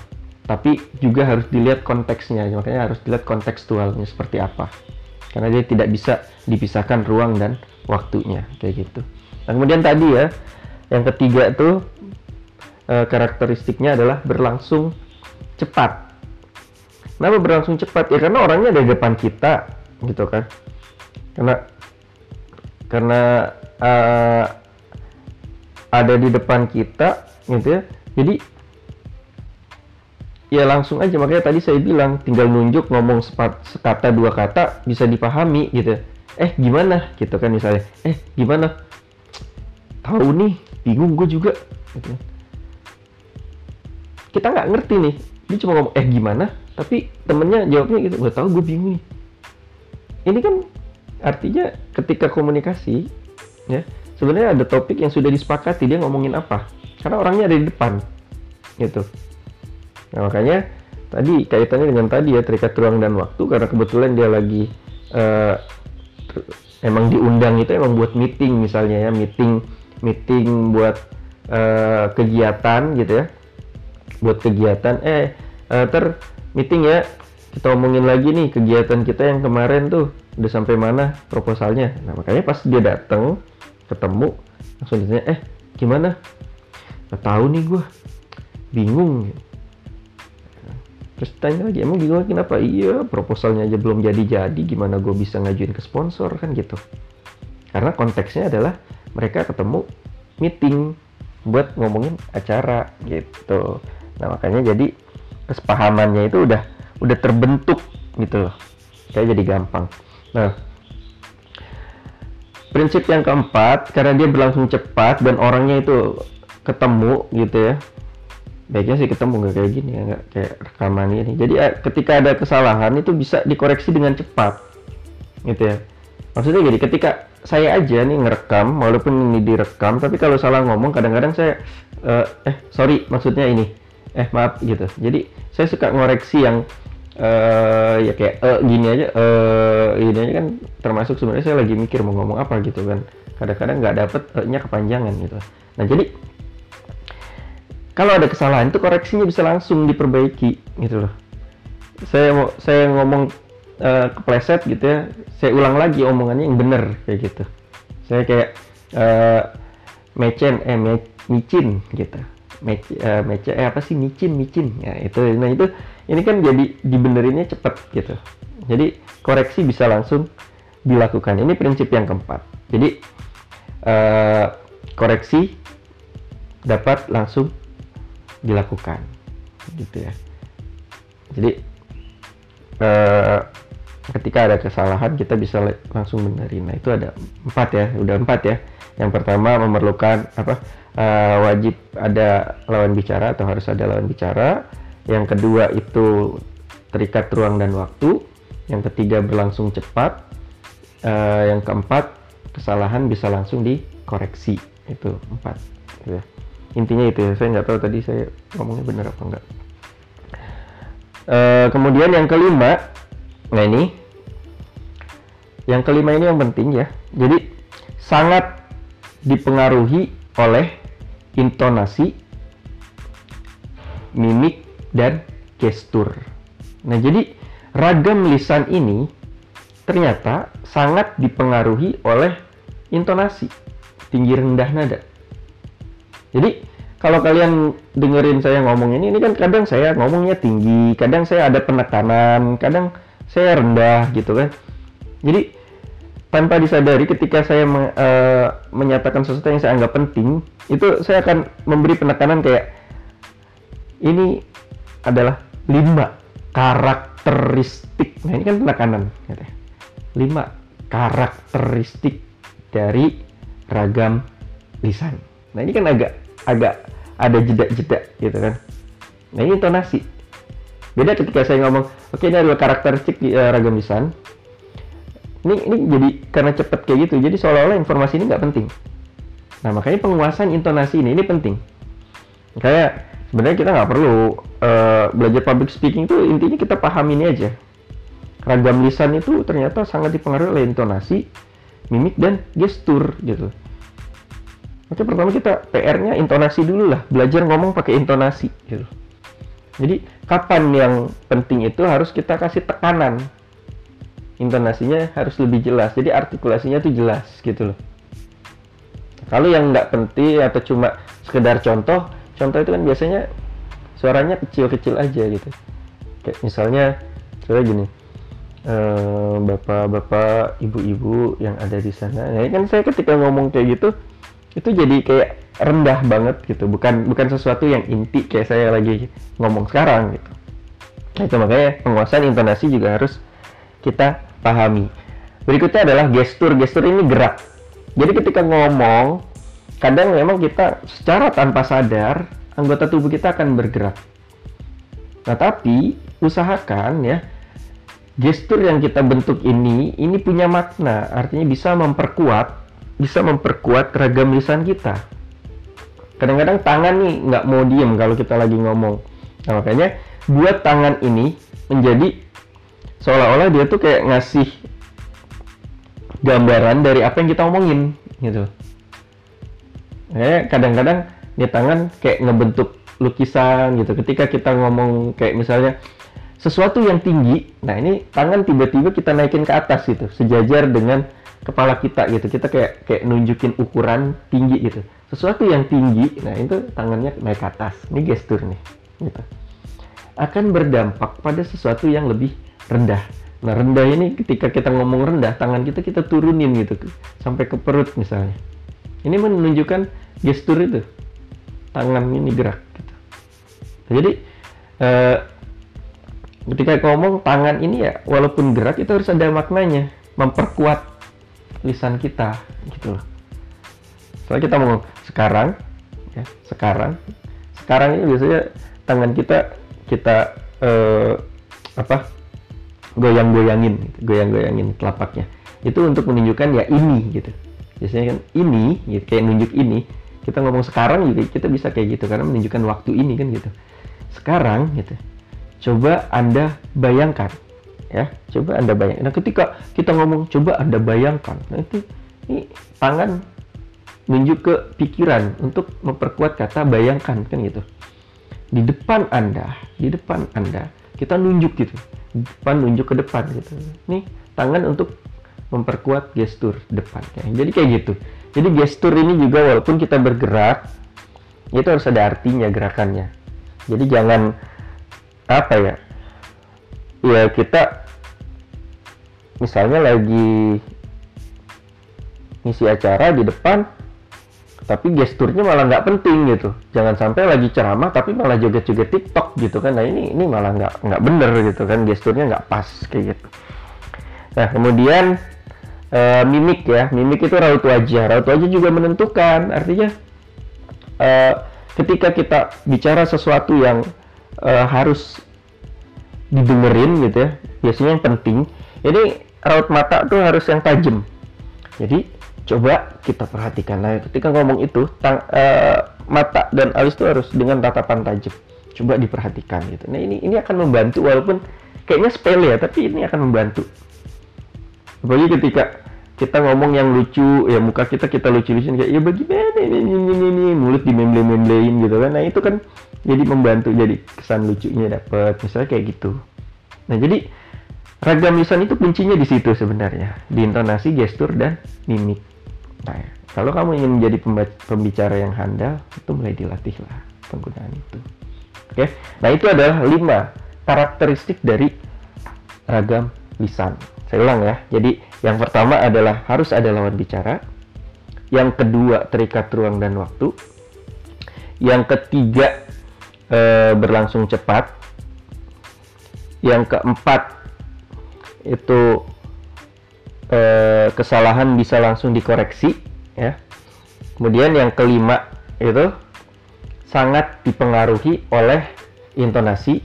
A: Tapi juga harus dilihat konteksnya makanya harus dilihat kontekstualnya seperti apa karena dia tidak bisa dipisahkan ruang dan waktunya kayak gitu. Nah kemudian tadi ya yang ketiga tuh e, karakteristiknya adalah berlangsung cepat. Kenapa berlangsung cepat? Ya karena orangnya ada di depan kita gitu kan. Karena karena uh, ada di depan kita gitu ya. Jadi ya langsung aja. Makanya tadi saya bilang tinggal nunjuk ngomong sepat, sekata dua kata bisa dipahami gitu. Eh gimana? Gitu kan misalnya. Eh gimana? Tahu nih bingung gue juga. Gitu. kita nggak ngerti nih. Dia cuma ngomong eh gimana? Tapi temennya jawabnya gitu gue tahu gue bingung nih. Ini kan artinya ketika komunikasi ya sebenarnya ada topik yang sudah disepakati dia ngomongin apa. Karena orangnya ada di depan gitu Nah makanya tadi kaitannya dengan tadi ya terikat ruang dan waktu karena kebetulan dia lagi uh, emang diundang itu emang buat meeting misalnya ya meeting meeting buat uh, kegiatan gitu ya. Buat kegiatan eh uh, ter meeting ya. Kita omongin lagi nih kegiatan kita yang kemarin tuh udah sampai mana proposalnya. Nah makanya pas dia datang ketemu langsung ditanya eh gimana? Nggak tahu nih gue bingung terus tanya lagi emang bingung kenapa iya proposalnya aja belum jadi-jadi. Gimana gue bisa ngajuin ke sponsor? Kan gitu. Karena konteksnya adalah mereka ketemu meeting buat ngomongin acara gitu. Nah makanya jadi kesepahamannya itu udah udah terbentuk gitu loh. Kayak jadi gampang. Nah prinsip yang keempat karena dia berlangsung cepat dan orangnya itu ketemu gitu ya baiknya sih ketemu nggak kayak gini ya nggak kayak rekaman ini. Jadi eh, ketika ada kesalahan itu bisa dikoreksi dengan cepat gitu ya. Maksudnya jadi ketika saya aja nih ngerekam walaupun ini direkam tapi kalau salah ngomong kadang-kadang saya uh, eh sorry maksudnya ini eh maaf gitu. Jadi saya suka ngoreksi yang uh, ya kayak uh, gini aja uh, ini aja kan termasuk sebenarnya saya lagi mikir mau ngomong apa gitu kan. Kadang-kadang nggak dapet uh, nya kepanjangan gitu. Nah jadi kalau ada kesalahan itu koreksinya bisa langsung diperbaiki gitu loh. Saya saya ngomong uh, kepleset gitu ya saya ulang lagi omongannya yang benar kayak gitu. Saya kayak uh, mecen eh me, micin gitu. Mec, uh, mece eh apa sih micin micin. Ya itu nah itu ini kan jadi dibenerinnya cepet gitu. Jadi koreksi bisa langsung dilakukan. Ini prinsip yang keempat. Jadi uh, koreksi dapat langsung dilakukan. Gitu ya. Jadi eh, ketika ada kesalahan kita bisa langsung benerin nah itu ada empat ya udah empat ya. Yang pertama memerlukan apa eh, wajib ada lawan bicara atau harus ada lawan bicara. Yang kedua itu terikat ruang dan waktu. Yang ketiga berlangsung cepat. Eh, yang keempat kesalahan bisa langsung dikoreksi. Itu empat gitu ya intinya itu ya saya nggak tahu tadi saya ngomongnya benar apa enggak. E, kemudian yang kelima nah ini. Yang kelima ini yang penting ya. Jadi sangat dipengaruhi oleh intonasi mimik dan gestur. Nah jadi ragam lisan ini ternyata sangat dipengaruhi oleh intonasi tinggi rendah nada jadi kalau kalian dengerin saya ngomong ini, ini kan kadang saya ngomongnya tinggi, kadang saya ada penekanan, kadang saya rendah gitu kan. Jadi tanpa disadari ketika saya me, uh, menyatakan sesuatu yang saya anggap penting, itu saya akan memberi penekanan kayak ini adalah lima karakteristik. Nah ini kan penekanan, gitu. Ya. lima karakteristik dari ragam lisan. Nah ini kan agak agak ada jeda-jeda gitu kan. Nah ini intonasi. Beda ketika saya ngomong, oke okay, ini adalah karakteristik uh, ragam lisan. Ini ini jadi karena cepet kayak gitu, jadi seolah-olah informasi ini nggak penting. Nah makanya penguasaan intonasi ini ini penting. Kayak sebenarnya kita nggak perlu uh, belajar public speaking itu intinya kita paham ini aja. Ragam lisan itu ternyata sangat dipengaruhi oleh intonasi, mimik dan gestur gitu Oke, pertama kita PR-nya intonasi dulu lah, belajar ngomong pakai intonasi gitu. Jadi kapan yang penting itu harus kita kasih tekanan. Intonasinya harus lebih jelas. Jadi artikulasinya tuh jelas gitu loh. Kalau yang nggak penting atau cuma sekedar contoh, contoh itu kan biasanya suaranya kecil-kecil aja gitu. Kayak misalnya, coba gini, eh, bapak-bapak, ibu-ibu yang ada di sana. Nah, ini kan saya ketika ngomong kayak gitu, itu jadi kayak rendah banget gitu. Bukan bukan sesuatu yang inti kayak saya lagi ngomong sekarang gitu. Nah, itu makanya penguasaan intonasi juga harus kita pahami. Berikutnya adalah gestur. Gestur ini gerak. Jadi ketika ngomong, kadang memang kita secara tanpa sadar anggota tubuh kita akan bergerak. Nah, tapi usahakan ya gestur yang kita bentuk ini ini punya makna, artinya bisa memperkuat bisa memperkuat ragam lisan kita. Kadang-kadang tangan nih nggak mau diem kalau kita lagi ngomong. Nah, makanya buat tangan ini menjadi seolah-olah dia tuh kayak ngasih gambaran dari apa yang kita omongin gitu. Kayak kadang-kadang di tangan kayak ngebentuk lukisan gitu. Ketika kita ngomong kayak misalnya sesuatu yang tinggi, nah ini tangan tiba-tiba kita naikin ke atas gitu, sejajar dengan kepala kita gitu. Kita kayak kayak nunjukin ukuran tinggi gitu. Sesuatu yang tinggi, nah itu tangannya naik ke atas. Ini gestur nih, gitu. Akan berdampak pada sesuatu yang lebih rendah. Nah, rendah ini ketika kita ngomong rendah, tangan kita kita turunin gitu sampai ke perut misalnya. Ini menunjukkan gestur itu. Tangan ini gerak gitu. Jadi eh, ketika ngomong tangan ini ya walaupun gerak itu harus ada maknanya, memperkuat lisan kita gitu loh. Soalnya kita ngomong sekarang ya, sekarang. Sekarang ini biasanya tangan kita kita eh, apa? goyang-goyangin, goyang-goyangin telapaknya. Itu untuk menunjukkan ya ini gitu. Biasanya kan ini, gitu, kayak nunjuk ini. Kita ngomong sekarang gitu, kita bisa kayak gitu karena menunjukkan waktu ini kan gitu. Sekarang gitu. Coba Anda bayangkan ya, coba Anda bayangkan. Nah, ketika kita ngomong coba Anda bayangkan, nah itu ini tangan nunjuk ke pikiran untuk memperkuat kata bayangkan kan gitu. Di depan Anda, di depan Anda, kita nunjuk gitu depan nunjuk ke depan gitu nih tangan untuk memperkuat gestur depan ya. jadi kayak gitu jadi gestur ini juga walaupun kita bergerak itu harus ada artinya gerakannya jadi jangan apa ya ya kita misalnya lagi ngisi acara di depan tapi gesturnya malah nggak penting gitu. Jangan sampai lagi ceramah tapi malah joget-joget TikTok gitu kan. Nah ini ini malah nggak nggak bener gitu kan gesturnya nggak pas kayak gitu. Nah kemudian e, mimik ya. Mimik itu raut wajah. Raut wajah juga menentukan. Artinya e, ketika kita bicara sesuatu yang e, harus didengerin gitu ya. Biasanya yang penting ini raut mata tuh harus yang tajam. Jadi coba kita perhatikan. Nah ketika ngomong itu tang, uh, mata dan alis itu harus dengan tatapan tajam. Coba diperhatikan gitu. Nah ini ini akan membantu walaupun kayaknya sepele ya tapi ini akan membantu. Apalagi ketika kita ngomong yang lucu ya muka kita kita lucu-lucuin kayak ya bagaimana ini ini ini, ini mulut di memble memblein gitu kan. Nah itu kan jadi membantu jadi kesan lucunya dapat misalnya kayak gitu. Nah jadi ragam lisan itu kuncinya di situ sebenarnya di intonasi gestur dan mimik. Nah, kalau kamu ingin menjadi pembicara yang handal, itu mulai dilatihlah penggunaan itu. Oke, nah itu adalah lima karakteristik dari ragam lisan. Saya ulang ya. Jadi yang pertama adalah harus ada lawan bicara. Yang kedua terikat ruang dan waktu. Yang ketiga e, berlangsung cepat. Yang keempat itu eh, kesalahan bisa langsung dikoreksi ya. Kemudian yang kelima itu sangat dipengaruhi oleh intonasi,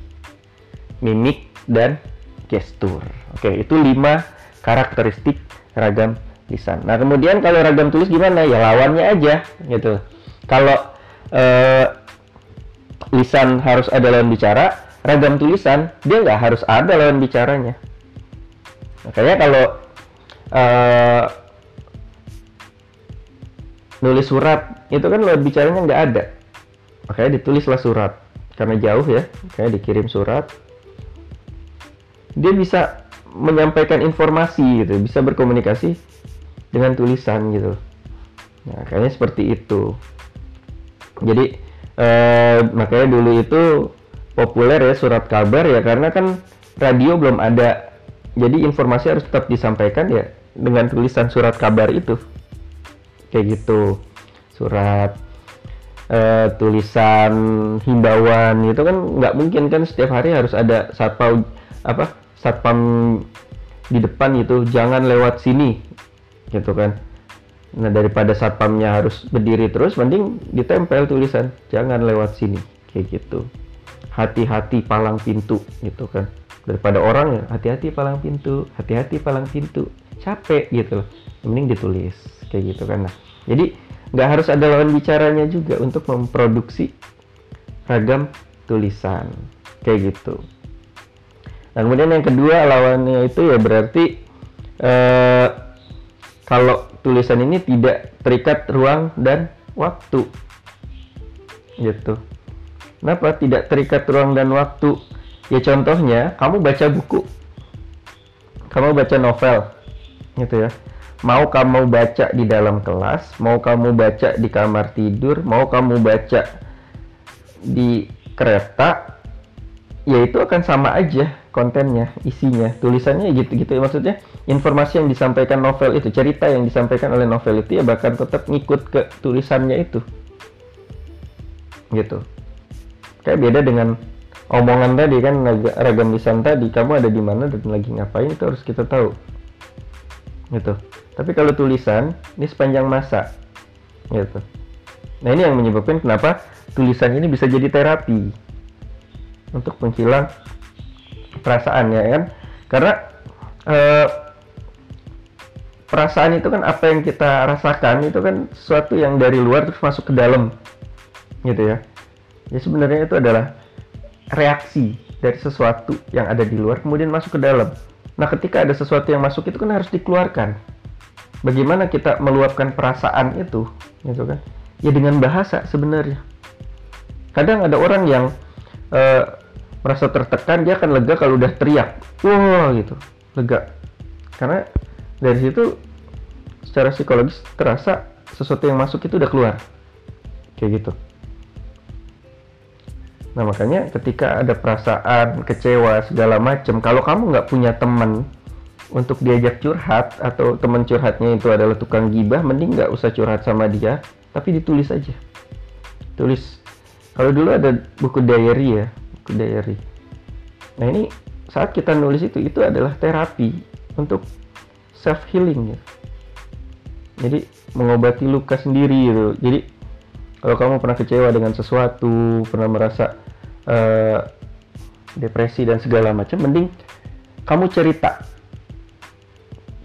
A: mimik dan gestur. Oke, itu lima karakteristik ragam lisan. Nah, kemudian kalau ragam tulis gimana? Ya lawannya aja gitu. Kalau eh, lisan harus ada lawan bicara, ragam tulisan dia nggak harus ada lawan bicaranya. Makanya kalau uh, nulis surat itu kan lewat bicaranya nggak ada makanya ditulislah surat karena jauh ya kayak dikirim surat dia bisa menyampaikan informasi gitu bisa berkomunikasi dengan tulisan gitu. Nah kayaknya seperti itu. Jadi eh, makanya dulu itu populer ya surat kabar ya karena kan radio belum ada. Jadi informasi harus tetap disampaikan ya dengan tulisan surat kabar itu. Kayak gitu. Surat uh, tulisan himbauan itu kan nggak mungkin kan setiap hari harus ada satpam apa satpam di depan itu jangan lewat sini gitu kan. Nah daripada satpamnya harus berdiri terus mending ditempel tulisan jangan lewat sini kayak gitu. Hati-hati palang pintu gitu kan. Daripada orang ya hati-hati palang pintu hati-hati palang pintu. Capek gitu loh mending ditulis kayak gitu kan. Nah jadi nggak harus ada lawan bicaranya juga untuk memproduksi ragam tulisan kayak gitu nah kemudian yang kedua lawannya itu ya berarti eh, kalau tulisan ini tidak terikat ruang dan waktu. Gitu. Kenapa tidak terikat ruang dan waktu? Ya contohnya, kamu baca buku, kamu baca novel, gitu ya. Mau kamu baca di dalam kelas, mau kamu baca di kamar tidur, mau kamu baca di kereta, ya itu akan sama aja kontennya, isinya, tulisannya gitu-gitu. Ya maksudnya informasi yang disampaikan novel itu, cerita yang disampaikan oleh novel itu ya bahkan tetap ngikut ke tulisannya itu. Gitu. Kayak beda dengan omongan tadi kan ragam lisan tadi kamu ada di mana dan lagi ngapain itu harus kita tahu. Gitu. Tapi kalau tulisan ini sepanjang masa. Gitu. Nah ini yang menyebabkan kenapa tulisan ini bisa jadi terapi. Untuk menghilang perasaan ya kan karena eh, perasaan itu kan apa yang kita rasakan itu kan sesuatu yang dari luar terus masuk ke dalam gitu ya ya sebenarnya itu adalah reaksi dari sesuatu yang ada di luar kemudian masuk ke dalam. Nah, ketika ada sesuatu yang masuk itu kan harus dikeluarkan. Bagaimana kita meluapkan perasaan itu, gitu kan? Ya dengan bahasa sebenarnya. Kadang ada orang yang uh, merasa tertekan, dia akan lega kalau udah teriak, wah gitu, lega. Karena dari situ secara psikologis terasa sesuatu yang masuk itu udah keluar, kayak gitu. Nah makanya ketika ada perasaan kecewa segala macam, kalau kamu nggak punya teman untuk diajak curhat atau teman curhatnya itu adalah tukang gibah, mending nggak usah curhat sama dia, tapi ditulis aja. Tulis. Kalau dulu ada buku diary ya, buku diary. Nah ini saat kita nulis itu, itu adalah terapi untuk self healing ya. Jadi mengobati luka sendiri gitu. Jadi kalau kamu pernah kecewa dengan sesuatu, pernah merasa uh, depresi dan segala macam mending kamu cerita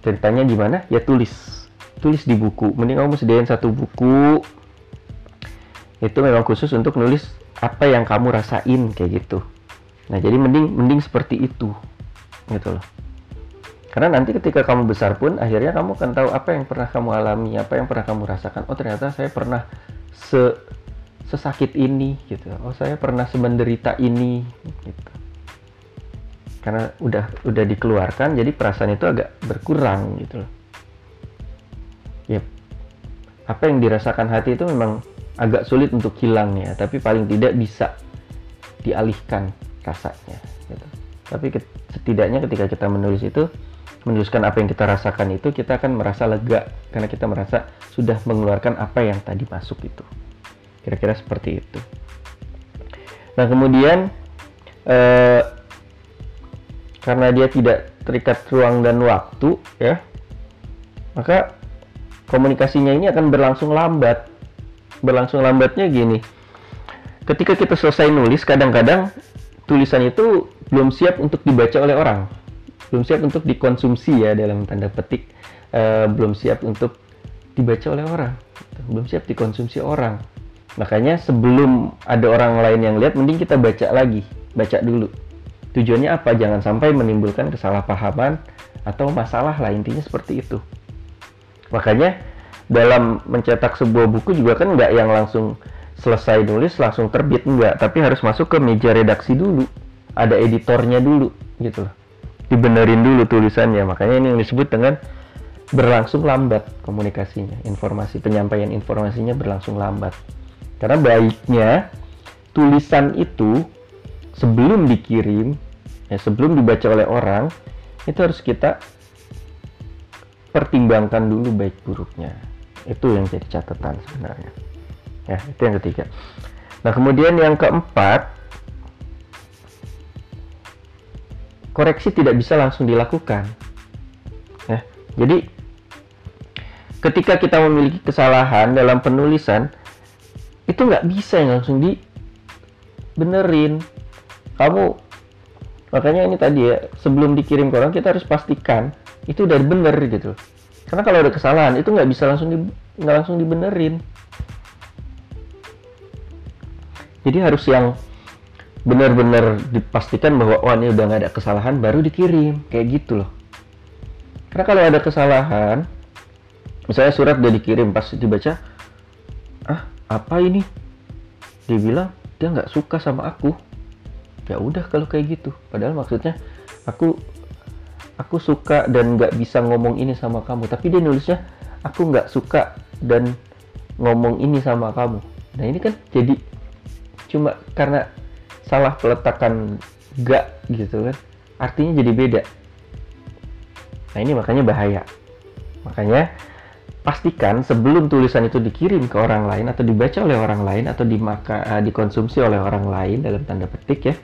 A: ceritanya gimana ya tulis tulis di buku mending kamu sediain satu buku itu memang khusus untuk nulis apa yang kamu rasain kayak gitu. Nah jadi mending mending seperti itu gitu loh. Karena nanti ketika kamu besar pun akhirnya kamu akan tahu apa yang pernah kamu alami apa yang pernah kamu rasakan. Oh ternyata saya pernah se sesakit ini gitu. Oh saya pernah semenderita ini gitu. Karena udah udah dikeluarkan jadi perasaan itu agak berkurang gitu loh. Ya apa yang dirasakan hati itu memang agak sulit untuk hilang ya tapi paling tidak bisa dialihkan rasanya gitu. Tapi setidaknya ketika kita menulis itu menuliskan apa yang kita rasakan itu kita akan merasa lega karena kita merasa sudah mengeluarkan apa yang tadi masuk itu. Kira-kira seperti itu. Nah kemudian eh, karena dia tidak terikat ruang dan waktu ya maka komunikasinya ini akan berlangsung lambat berlangsung lambatnya gini ketika kita selesai nulis kadang-kadang tulisan itu belum siap untuk dibaca oleh orang belum siap untuk dikonsumsi ya dalam tanda petik uh, belum siap untuk dibaca oleh orang belum siap dikonsumsi orang Makanya sebelum ada orang lain yang lihat, mending kita baca lagi, baca dulu. Tujuannya apa? Jangan sampai menimbulkan kesalahpahaman atau masalah lah intinya seperti itu. Makanya dalam mencetak sebuah buku juga kan nggak yang langsung selesai nulis langsung terbit enggak tapi harus masuk ke meja redaksi dulu. Ada editornya dulu gitu loh. Dibenerin dulu tulisannya. Makanya ini yang disebut dengan berlangsung lambat komunikasinya. Informasi penyampaian informasinya berlangsung lambat. Karena baiknya tulisan itu sebelum dikirim ya sebelum dibaca oleh orang itu harus kita pertimbangkan dulu baik buruknya itu yang jadi catatan sebenarnya. Ya itu yang ketiga. Nah kemudian yang keempat koreksi tidak bisa langsung dilakukan. Ya jadi ketika kita memiliki kesalahan dalam penulisan itu nggak bisa yang langsung dibenerin kamu makanya ini tadi ya sebelum dikirim ke orang kita harus pastikan itu udah bener gitu karena kalau ada kesalahan itu nggak bisa langsung di, nggak langsung dibenerin. Jadi harus yang benar-benar dipastikan bahwa oh ini udah nggak ada kesalahan baru dikirim. Kayak gitu loh. Karena kalau ada kesalahan misalnya surat udah dikirim pas dibaca ah apa ini? Dia bilang dia nggak suka sama aku. Ya udah kalau kayak gitu. Padahal maksudnya aku aku suka dan nggak bisa ngomong ini sama kamu. Tapi dia nulisnya aku nggak suka dan ngomong ini sama kamu. Nah ini kan jadi cuma karena salah peletakan gak gitu kan artinya jadi beda. Nah ini makanya bahaya. Makanya pastikan sebelum tulisan itu dikirim ke orang lain atau dibaca oleh orang lain atau dimaka, uh, dikonsumsi oleh orang lain dalam tanda petik ya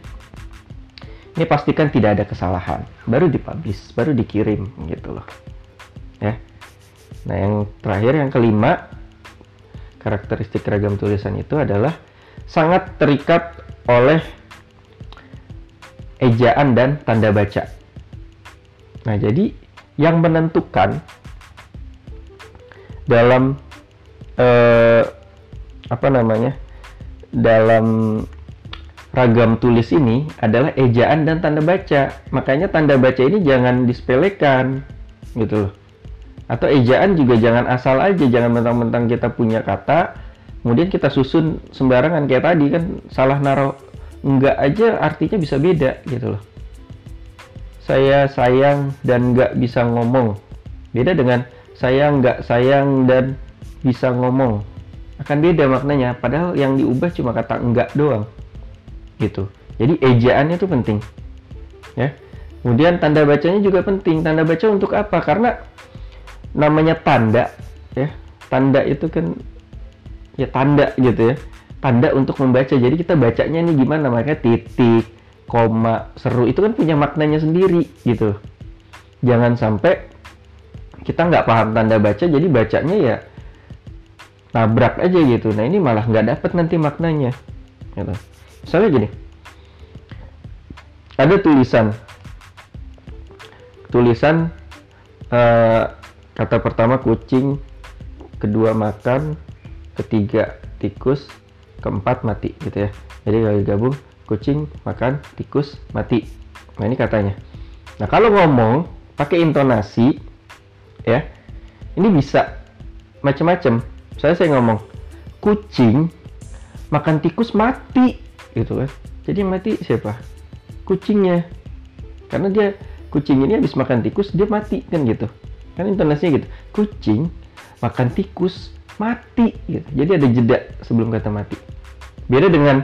A: ini pastikan tidak ada kesalahan. Baru dipublish baru dikirim gitu loh. Ya. Nah yang terakhir yang kelima karakteristik ragam tulisan itu adalah sangat terikat oleh ejaan dan tanda baca. Nah jadi yang menentukan dalam eh, apa namanya dalam ragam tulis ini adalah ejaan dan tanda baca. Makanya tanda baca ini jangan disepelekan gitu loh. Atau ejaan juga jangan asal aja, jangan mentang-mentang kita punya kata, kemudian kita susun sembarangan kayak tadi kan salah naruh enggak aja artinya bisa beda gitu loh. Saya sayang dan enggak bisa ngomong. Beda dengan saya enggak sayang dan bisa ngomong. Akan beda maknanya, padahal yang diubah cuma kata enggak doang gitu. Jadi ejaannya itu penting. Ya. Kemudian tanda bacanya juga penting. Tanda baca untuk apa? Karena namanya tanda ya. Tanda itu kan ya tanda gitu ya. Tanda untuk membaca. Jadi kita bacanya ini gimana? Makanya titik, koma, seru itu kan punya maknanya sendiri gitu. Jangan sampai kita nggak paham tanda baca jadi bacanya ya nabrak aja gitu. Nah ini malah nggak dapet nanti maknanya. Gitu misalnya gini. Ada tulisan. Tulisan uh, kata pertama kucing kedua makan ketiga tikus keempat mati gitu ya. Jadi kalau digabung kucing makan tikus mati. Nah ini katanya. Nah kalau ngomong pakai intonasi ya ini bisa macam-macam saya saya ngomong kucing makan tikus mati gitu kan. Jadi mati siapa? Kucingnya. Karena dia kucing ini habis makan tikus dia mati kan gitu. Kan intonasinya gitu. Kucing makan tikus mati gitu. Jadi ada jeda sebelum kata mati. Beda dengan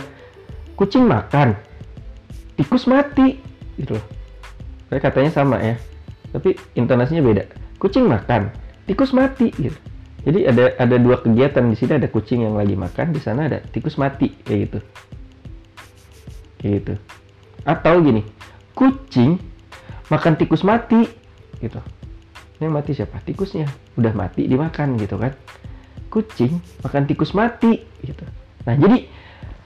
A: kucing makan tikus mati gitu loh. Katanya sama ya. Tapi intonasinya beda. Kucing makan tikus mati gitu. Jadi ada ada dua kegiatan di sini. Ada kucing yang lagi makan di sana ada tikus mati kayak gitu gitu. Atau gini kucing makan tikus mati gitu. Ini mati siapa? Tikusnya. Udah mati dimakan gitu kan. Kucing makan tikus mati gitu. Nah jadi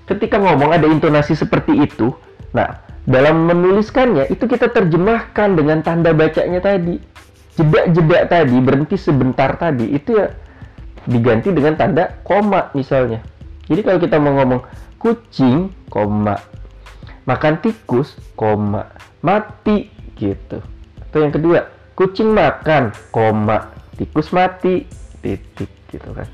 A: ketika ngomong ada intonasi seperti itu nah dalam menuliskannya itu kita terjemahkan dengan tanda bacanya tadi. Jeda-jeda tadi berhenti sebentar tadi itu ya diganti dengan tanda koma misalnya. Jadi kalau kita mau ngomong kucing koma makan tikus, koma, mati gitu. Atau yang kedua, kucing makan, koma, tikus mati, titik gitu kan.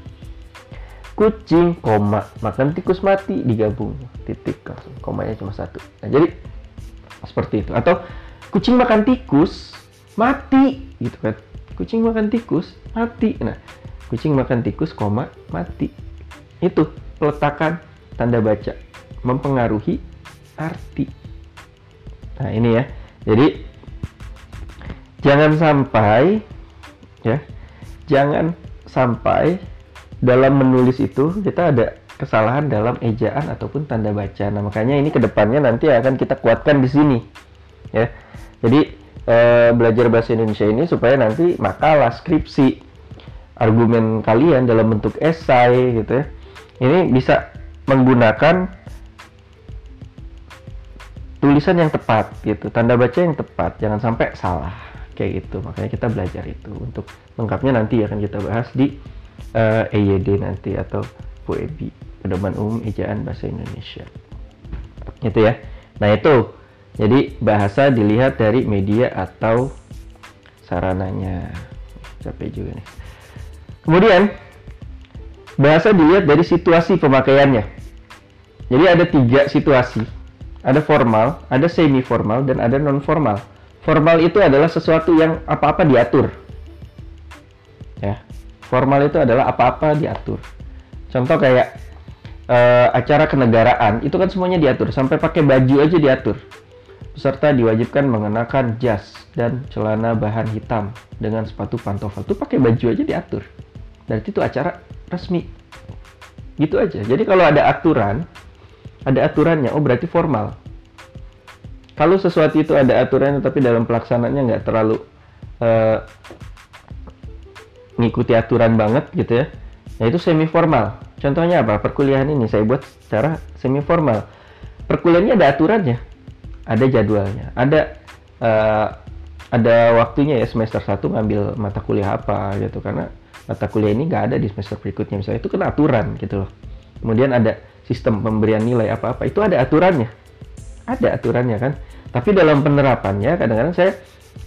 A: Kucing koma makan tikus mati digabung titik langsung. Komanya cuma satu. Nah jadi seperti itu. Atau kucing makan tikus mati gitu kan. Kucing makan tikus mati. Nah kucing makan tikus koma mati. Itu peletakan tanda baca. Mempengaruhi arti. Nah ini ya. Jadi jangan sampai ya jangan sampai dalam menulis itu kita ada kesalahan dalam ejaan ataupun tanda baca. Nah makanya ini ke depannya nanti akan kita kuatkan di sini ya. Jadi e, belajar bahasa Indonesia ini supaya nanti makalah skripsi argumen kalian dalam bentuk esai gitu ya ini bisa menggunakan tulisan yang tepat gitu tanda baca yang tepat jangan sampai salah kayak gitu. Makanya kita belajar itu untuk lengkapnya nanti akan kita bahas di uh, eh, EYD nanti atau PUEB pedoman umum ejaan bahasa Indonesia. Itu ya. Nah itu. Jadi bahasa dilihat dari media atau sarananya. Capek juga nih. Kemudian bahasa dilihat dari situasi pemakaiannya. Jadi ada tiga situasi ada formal, ada semi formal, dan ada non formal. Formal itu adalah sesuatu yang apa-apa diatur. Ya, formal itu adalah apa-apa diatur. Contoh kayak uh, acara kenegaraan itu kan semuanya diatur, sampai pakai baju aja diatur. Peserta diwajibkan mengenakan jas dan celana bahan hitam dengan sepatu pantofel. Itu pakai baju aja diatur. Berarti itu acara resmi. Gitu aja. Jadi kalau ada aturan, ada aturannya. Oh berarti formal. Kalau sesuatu itu ada aturannya tapi dalam pelaksanaannya nggak terlalu uh, ngikuti aturan banget gitu ya nah itu semi formal contohnya apa? Perkuliahan ini saya buat secara semi formal perkuliahannya ada aturannya ada jadwalnya ada uh, ada waktunya ya semester 1 ngambil mata kuliah apa gitu. Karena mata kuliah ini nggak ada di semester berikutnya misalnya. Itu kan aturan gitu loh. Kemudian ada sistem pemberian nilai apa-apa itu ada aturannya. Ada aturannya kan? Tapi dalam penerapannya kadang-kadang saya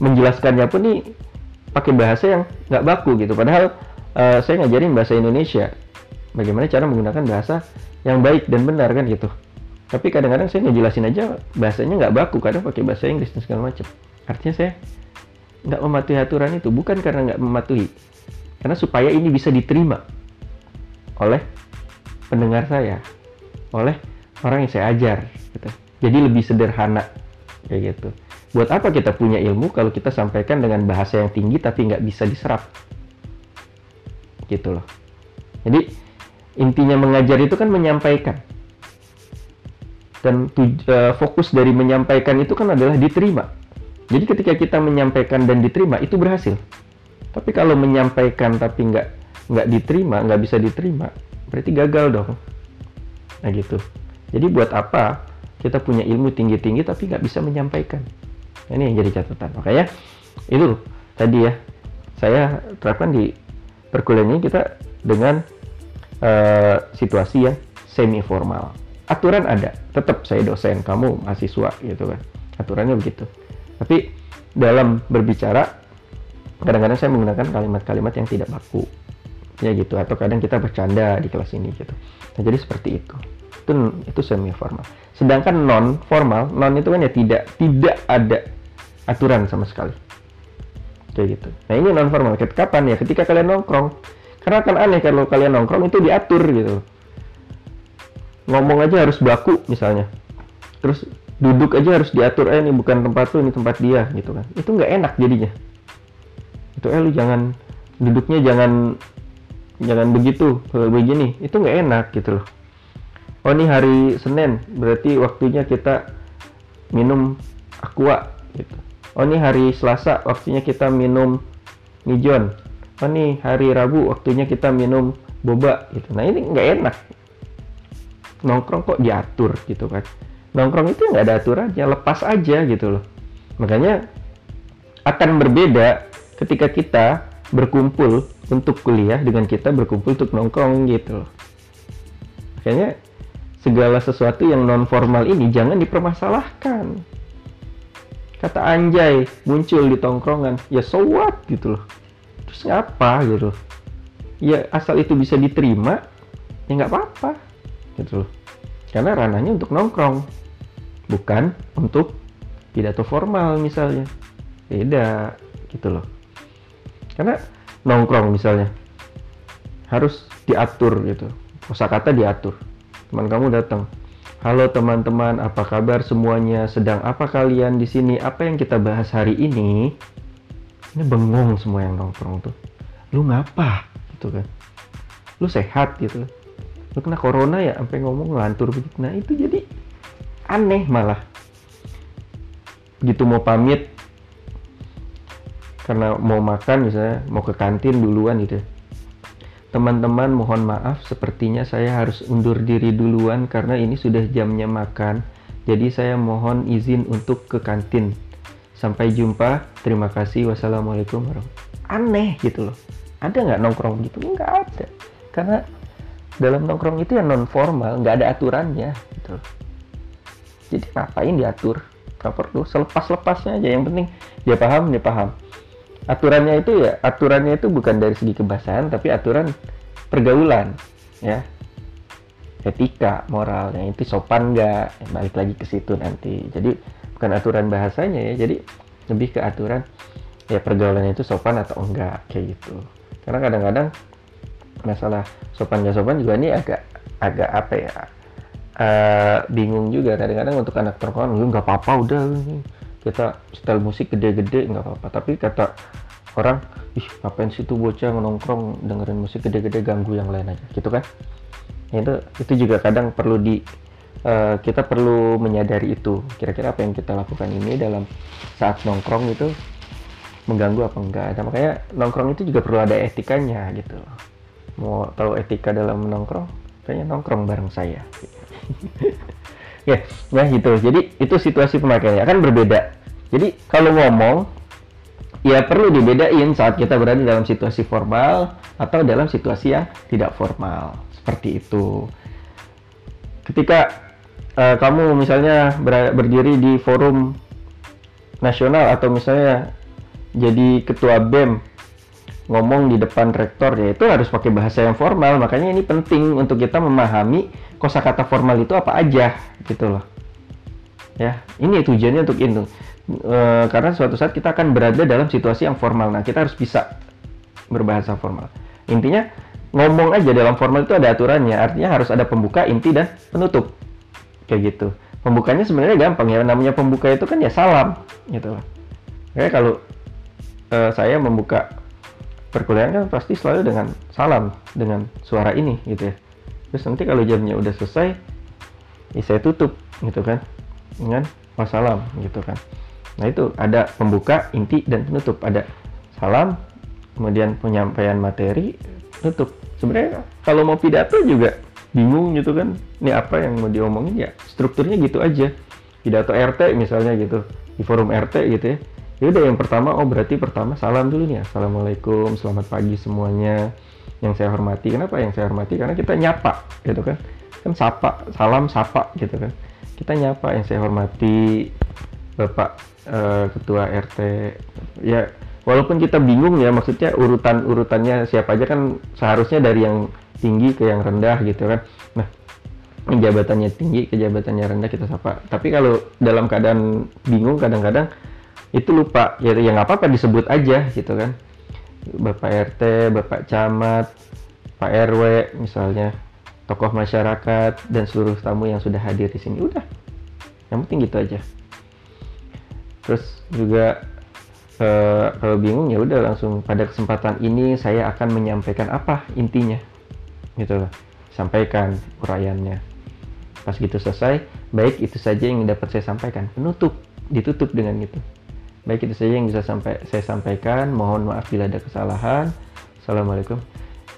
A: menjelaskannya pun nih pakai bahasa yang nggak baku gitu. Padahal uh, saya ngajarin bahasa Indonesia. Bagaimana cara menggunakan bahasa yang baik dan benar kan gitu. Tapi kadang-kadang saya ngejelasin aja bahasanya nggak baku. Kadang pakai bahasa Inggris dan segala macam. Artinya saya nggak mematuhi aturan itu. Bukan karena nggak mematuhi karena supaya ini bisa diterima oleh pendengar saya oleh orang yang saya ajar gitu. jadi lebih sederhana kayak gitu. Buat apa kita punya ilmu kalau kita sampaikan dengan bahasa yang tinggi tapi nggak bisa diserap? Gitu loh. Jadi intinya mengajar itu kan menyampaikan. Dan uh, fokus dari menyampaikan itu kan adalah diterima. Jadi ketika kita menyampaikan dan diterima itu berhasil. Tapi kalau menyampaikan tapi nggak nggak diterima nggak bisa diterima berarti gagal dong Nah gitu. Jadi buat apa kita punya ilmu tinggi-tinggi tapi nggak bisa menyampaikan? Nah, ini yang jadi catatan. Makanya itu tadi ya saya terapkan di perkuliahan ini kita dengan uh, situasi yang semi formal. Aturan ada, tetap saya dosen, kamu mahasiswa gitu kan. Aturannya begitu. Tapi dalam berbicara kadang-kadang saya menggunakan kalimat-kalimat yang tidak baku ya gitu atau kadang kita bercanda di kelas ini gitu nah jadi seperti itu itu itu semi formal sedangkan non formal non itu kan ya tidak tidak ada aturan sama sekali. Kayak gitu. Nah ini non formal. Kapan ya? Ketika kalian nongkrong. Karena kan aneh kalau kalian nongkrong itu diatur gitu. Ngomong aja harus baku misalnya. Terus duduk aja harus diatur eh ini bukan tempat tuh ini tempat dia gitu kan. Itu nggak enak jadinya. Itu eh lu jangan duduknya jangan jangan begitu kalau begini. Itu nggak enak gitu loh oh ini hari Senin. Berarti waktunya kita minum aqua gitu. Oh ini hari Selasa. Waktunya kita minum mijon. Oh ini hari Rabu. Waktunya kita minum boba gitu. Nah ini nggak enak. Nongkrong kok diatur gitu kan. Nongkrong itu nggak ada aturannya lepas aja gitu loh. Makanya akan berbeda ketika kita berkumpul untuk kuliah dengan kita berkumpul untuk nongkrong gitu loh. Makanya segala sesuatu yang non formal ini jangan dipermasalahkan. Kata anjay muncul di tongkrongan, ya so what gitu loh. Terus ngapa gitu loh. ya asal itu bisa diterima ya nggak apa-apa gitu loh karena ranahnya untuk nongkrong bukan untuk pidato formal misalnya beda gitu loh karena nongkrong misalnya harus diatur gitu kosakata diatur teman kamu datang. Halo teman-teman apa kabar semuanya? Sedang apa kalian di sini? Apa yang kita bahas hari ini? Ini bengong semua yang nongkrong tuh. Lu ngapa? Gitu kan. Lu sehat gitu lu kena corona ya? Sampai ngomong ngelantur begitu. Nah itu jadi aneh malah. Gitu mau pamit. Karena mau makan misalnya mau ke kantin duluan gitu teman-teman mohon maaf sepertinya saya harus undur diri duluan karena ini sudah jamnya makan. Jadi saya mohon izin untuk ke kantin. Sampai jumpa terima kasih wassalamualaikum warahmatullahi aneh gitu loh. Ada nggak nongkrong gitu? Nggak ada. Karena dalam nongkrong itu yang non formal nggak ada aturannya gitu jadi ngapain diatur? Nggak perlu selepas lepasnya aja. Yang penting dia paham dia paham aturannya itu ya aturannya itu bukan dari segi kebasahan tapi aturan pergaulan ya. Etika moralnya itu sopan nggak? Balik lagi ke situ nanti. Jadi bukan aturan bahasanya ya jadi lebih ke aturan ya pergaulannya itu sopan atau enggak kayak gitu. Karena kadang-kadang masalah sopan gak sopan juga ini agak agak apa ya uh, bingung juga. Kadang-kadang untuk anak terkawan lu nggak apa-apa udah kita setel musik gede-gede nggak apa-apa. Tapi kata orang ih ngapain sih tuh bocah nongkrong dengerin musik gede-gede ganggu yang lain aja. Gitu kan? Ya, itu itu juga kadang perlu di uh, kita perlu menyadari itu. Kira-kira apa yang kita lakukan ini dalam saat nongkrong itu mengganggu apa enggak? Nah, makanya nongkrong itu juga perlu ada etikanya gitu. Mau tahu etika dalam nongkrong? Kayaknya nongkrong bareng saya ya nah gitu. Jadi itu situasi pemakaiannya kan berbeda. Jadi kalau ngomong ya perlu dibedain saat kita berada dalam situasi formal atau dalam situasi yang tidak formal. Seperti itu. Ketika uh, kamu misalnya ber berdiri di forum nasional atau misalnya jadi ketua BEM ngomong di depan rektor ya itu harus pakai bahasa yang formal. Makanya ini penting untuk kita memahami kosakata formal itu apa aja gitu loh. Ya ini tujuannya untuk itu. E, karena suatu saat kita akan berada dalam situasi yang formal. Nah kita harus bisa berbahasa formal. Intinya ngomong aja dalam formal itu ada aturannya. Artinya harus ada pembuka inti dan penutup. Kayak gitu. Pembukanya sebenarnya gampang ya. Namanya pembuka itu kan ya salam gitu loh. Kayak kalau e, saya membuka perkuliahan kan pasti selalu dengan salam dengan suara ini gitu ya terus nanti kalau jamnya udah selesai ya saya tutup gitu kan? Dengan wassalam gitu kan? Nah itu ada pembuka inti dan penutup. Ada salam kemudian penyampaian materi tutup. Sebenarnya kalau mau pidato juga bingung gitu kan? Ini apa yang mau diomongin? Ya strukturnya gitu aja. Pidato RT misalnya gitu di forum RT gitu ya. Ya udah yang pertama oh berarti pertama salam dulu nih assalamualaikum selamat pagi semuanya yang saya hormati. Kenapa yang saya hormati? Karena kita nyapa gitu kan? Kan sapa salam sapa gitu kan? Kita nyapa yang saya hormati bapak uh, ketua RT ya walaupun kita bingung ya maksudnya urutan urutannya siapa aja kan seharusnya dari yang tinggi ke yang rendah gitu kan? Nah jabatannya tinggi ke jabatannya rendah kita sapa. Tapi kalau dalam keadaan bingung kadang-kadang itu lupa. Ya ya nggak apa-apa disebut aja gitu kan bapak RT bapak camat pak RW misalnya tokoh masyarakat dan seluruh tamu yang sudah hadir di sini. Udah. Yang penting gitu aja. Terus juga uh, kalau bingung ya udah langsung pada kesempatan ini saya akan menyampaikan apa intinya. Gitu loh. Sampaikan uraiannya. Pas gitu selesai baik itu saja yang dapat saya sampaikan. Penutup ditutup dengan gitu Baik itu saja yang bisa sampai saya sampaikan. Mohon maaf bila ada kesalahan. Assalamualaikum.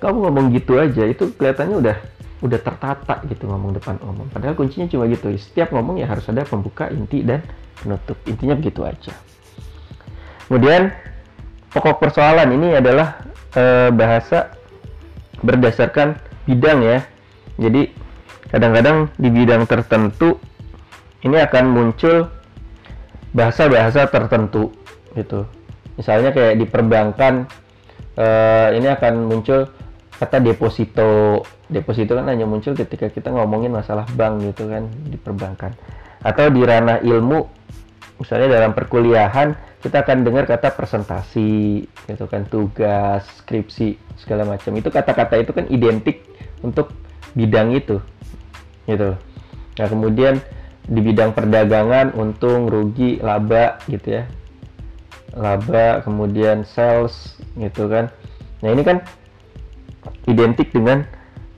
A: Kamu ngomong gitu aja, itu kelihatannya udah udah tertata gitu ngomong depan umum. Padahal kuncinya cuma gitu. Setiap ngomong ya harus ada pembuka, inti dan penutup. Intinya begitu aja. Kemudian pokok persoalan ini adalah e, bahasa berdasarkan bidang ya. Jadi kadang-kadang di bidang tertentu ini akan muncul bahasa-bahasa tertentu gitu. Misalnya kayak di perbankan uh, ini akan muncul kata deposito. Deposito kan hanya muncul ketika kita ngomongin masalah bank gitu kan di perbankan. Atau di ranah ilmu misalnya dalam perkuliahan kita akan dengar kata presentasi gitu kan tugas skripsi segala macam. Itu kata-kata itu kan identik untuk bidang itu gitu. Nah kemudian di bidang perdagangan untung rugi laba gitu ya laba kemudian sales gitu kan nah ini kan identik dengan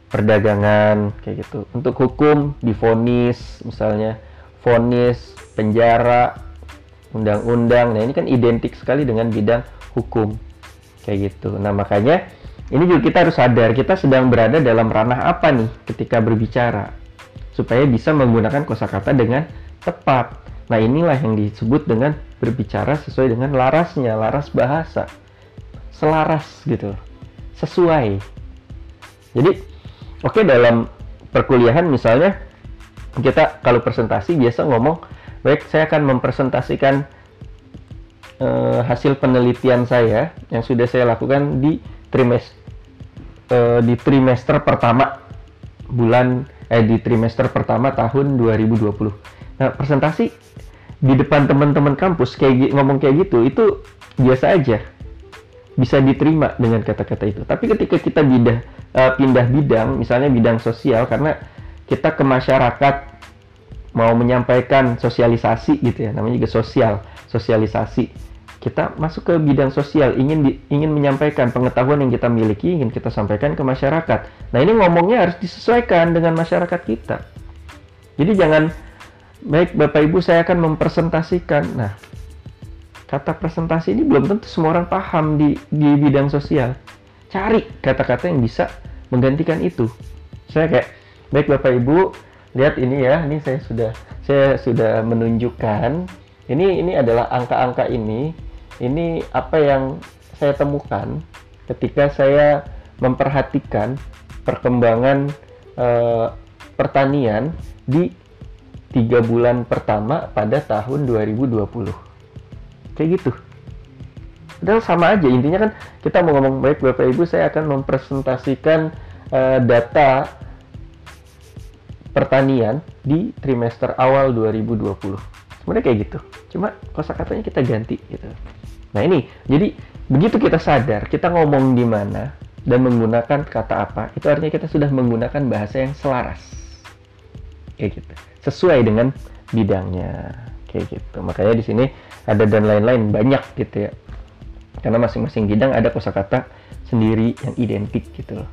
A: perdagangan kayak gitu. Untuk hukum difonis misalnya fonis, penjara, undang-undang. Nah, ini kan identik sekali dengan bidang hukum. Kayak gitu. Nah, makanya ini juga kita harus sadar kita sedang berada dalam ranah apa nih ketika berbicara supaya bisa menggunakan kosakata dengan tepat. Nah, inilah yang disebut dengan berbicara sesuai dengan larasnya, laras bahasa. Selaras gitu. Sesuai jadi oke okay, dalam perkuliahan misalnya kita kalau presentasi biasa ngomong baik saya akan mempresentasikan uh, hasil penelitian saya yang sudah saya lakukan di trimester uh, di trimester pertama bulan eh di trimester pertama tahun 2020. Nah, presentasi di depan teman-teman kampus kayak ngomong kayak gitu itu biasa aja bisa diterima dengan kata-kata itu. Tapi ketika kita bidah, uh, pindah bidang, misalnya bidang sosial, karena kita ke masyarakat mau menyampaikan sosialisasi gitu ya, namanya juga sosial, sosialisasi. Kita masuk ke bidang sosial, ingin di, ingin menyampaikan pengetahuan yang kita miliki, ingin kita sampaikan ke masyarakat. Nah ini ngomongnya harus disesuaikan dengan masyarakat kita. Jadi jangan baik Bapak Ibu saya akan mempresentasikan. Nah kata presentasi ini belum tentu semua orang paham di, di bidang sosial. Cari kata-kata yang bisa menggantikan itu. Saya kayak, baik Bapak Ibu, lihat ini ya, ini saya sudah saya sudah menunjukkan. Ini ini adalah angka-angka ini. Ini apa yang saya temukan ketika saya memperhatikan perkembangan eh, pertanian di tiga bulan pertama pada tahun 2020 kayak gitu Padahal sama aja intinya kan kita mau ngomong baik Bapak Ibu saya akan mempresentasikan uh, data pertanian di trimester awal 2020. Sebenarnya kayak gitu. Cuma kosakatanya kita ganti gitu. Nah, ini jadi begitu kita sadar kita ngomong di mana dan menggunakan kata apa, itu artinya kita sudah menggunakan bahasa yang selaras. Kayak gitu. Sesuai dengan bidangnya. Kayak gitu. Makanya di sini ada dan lain-lain banyak gitu ya karena masing-masing bidang ada kosakata sendiri yang identik gitu loh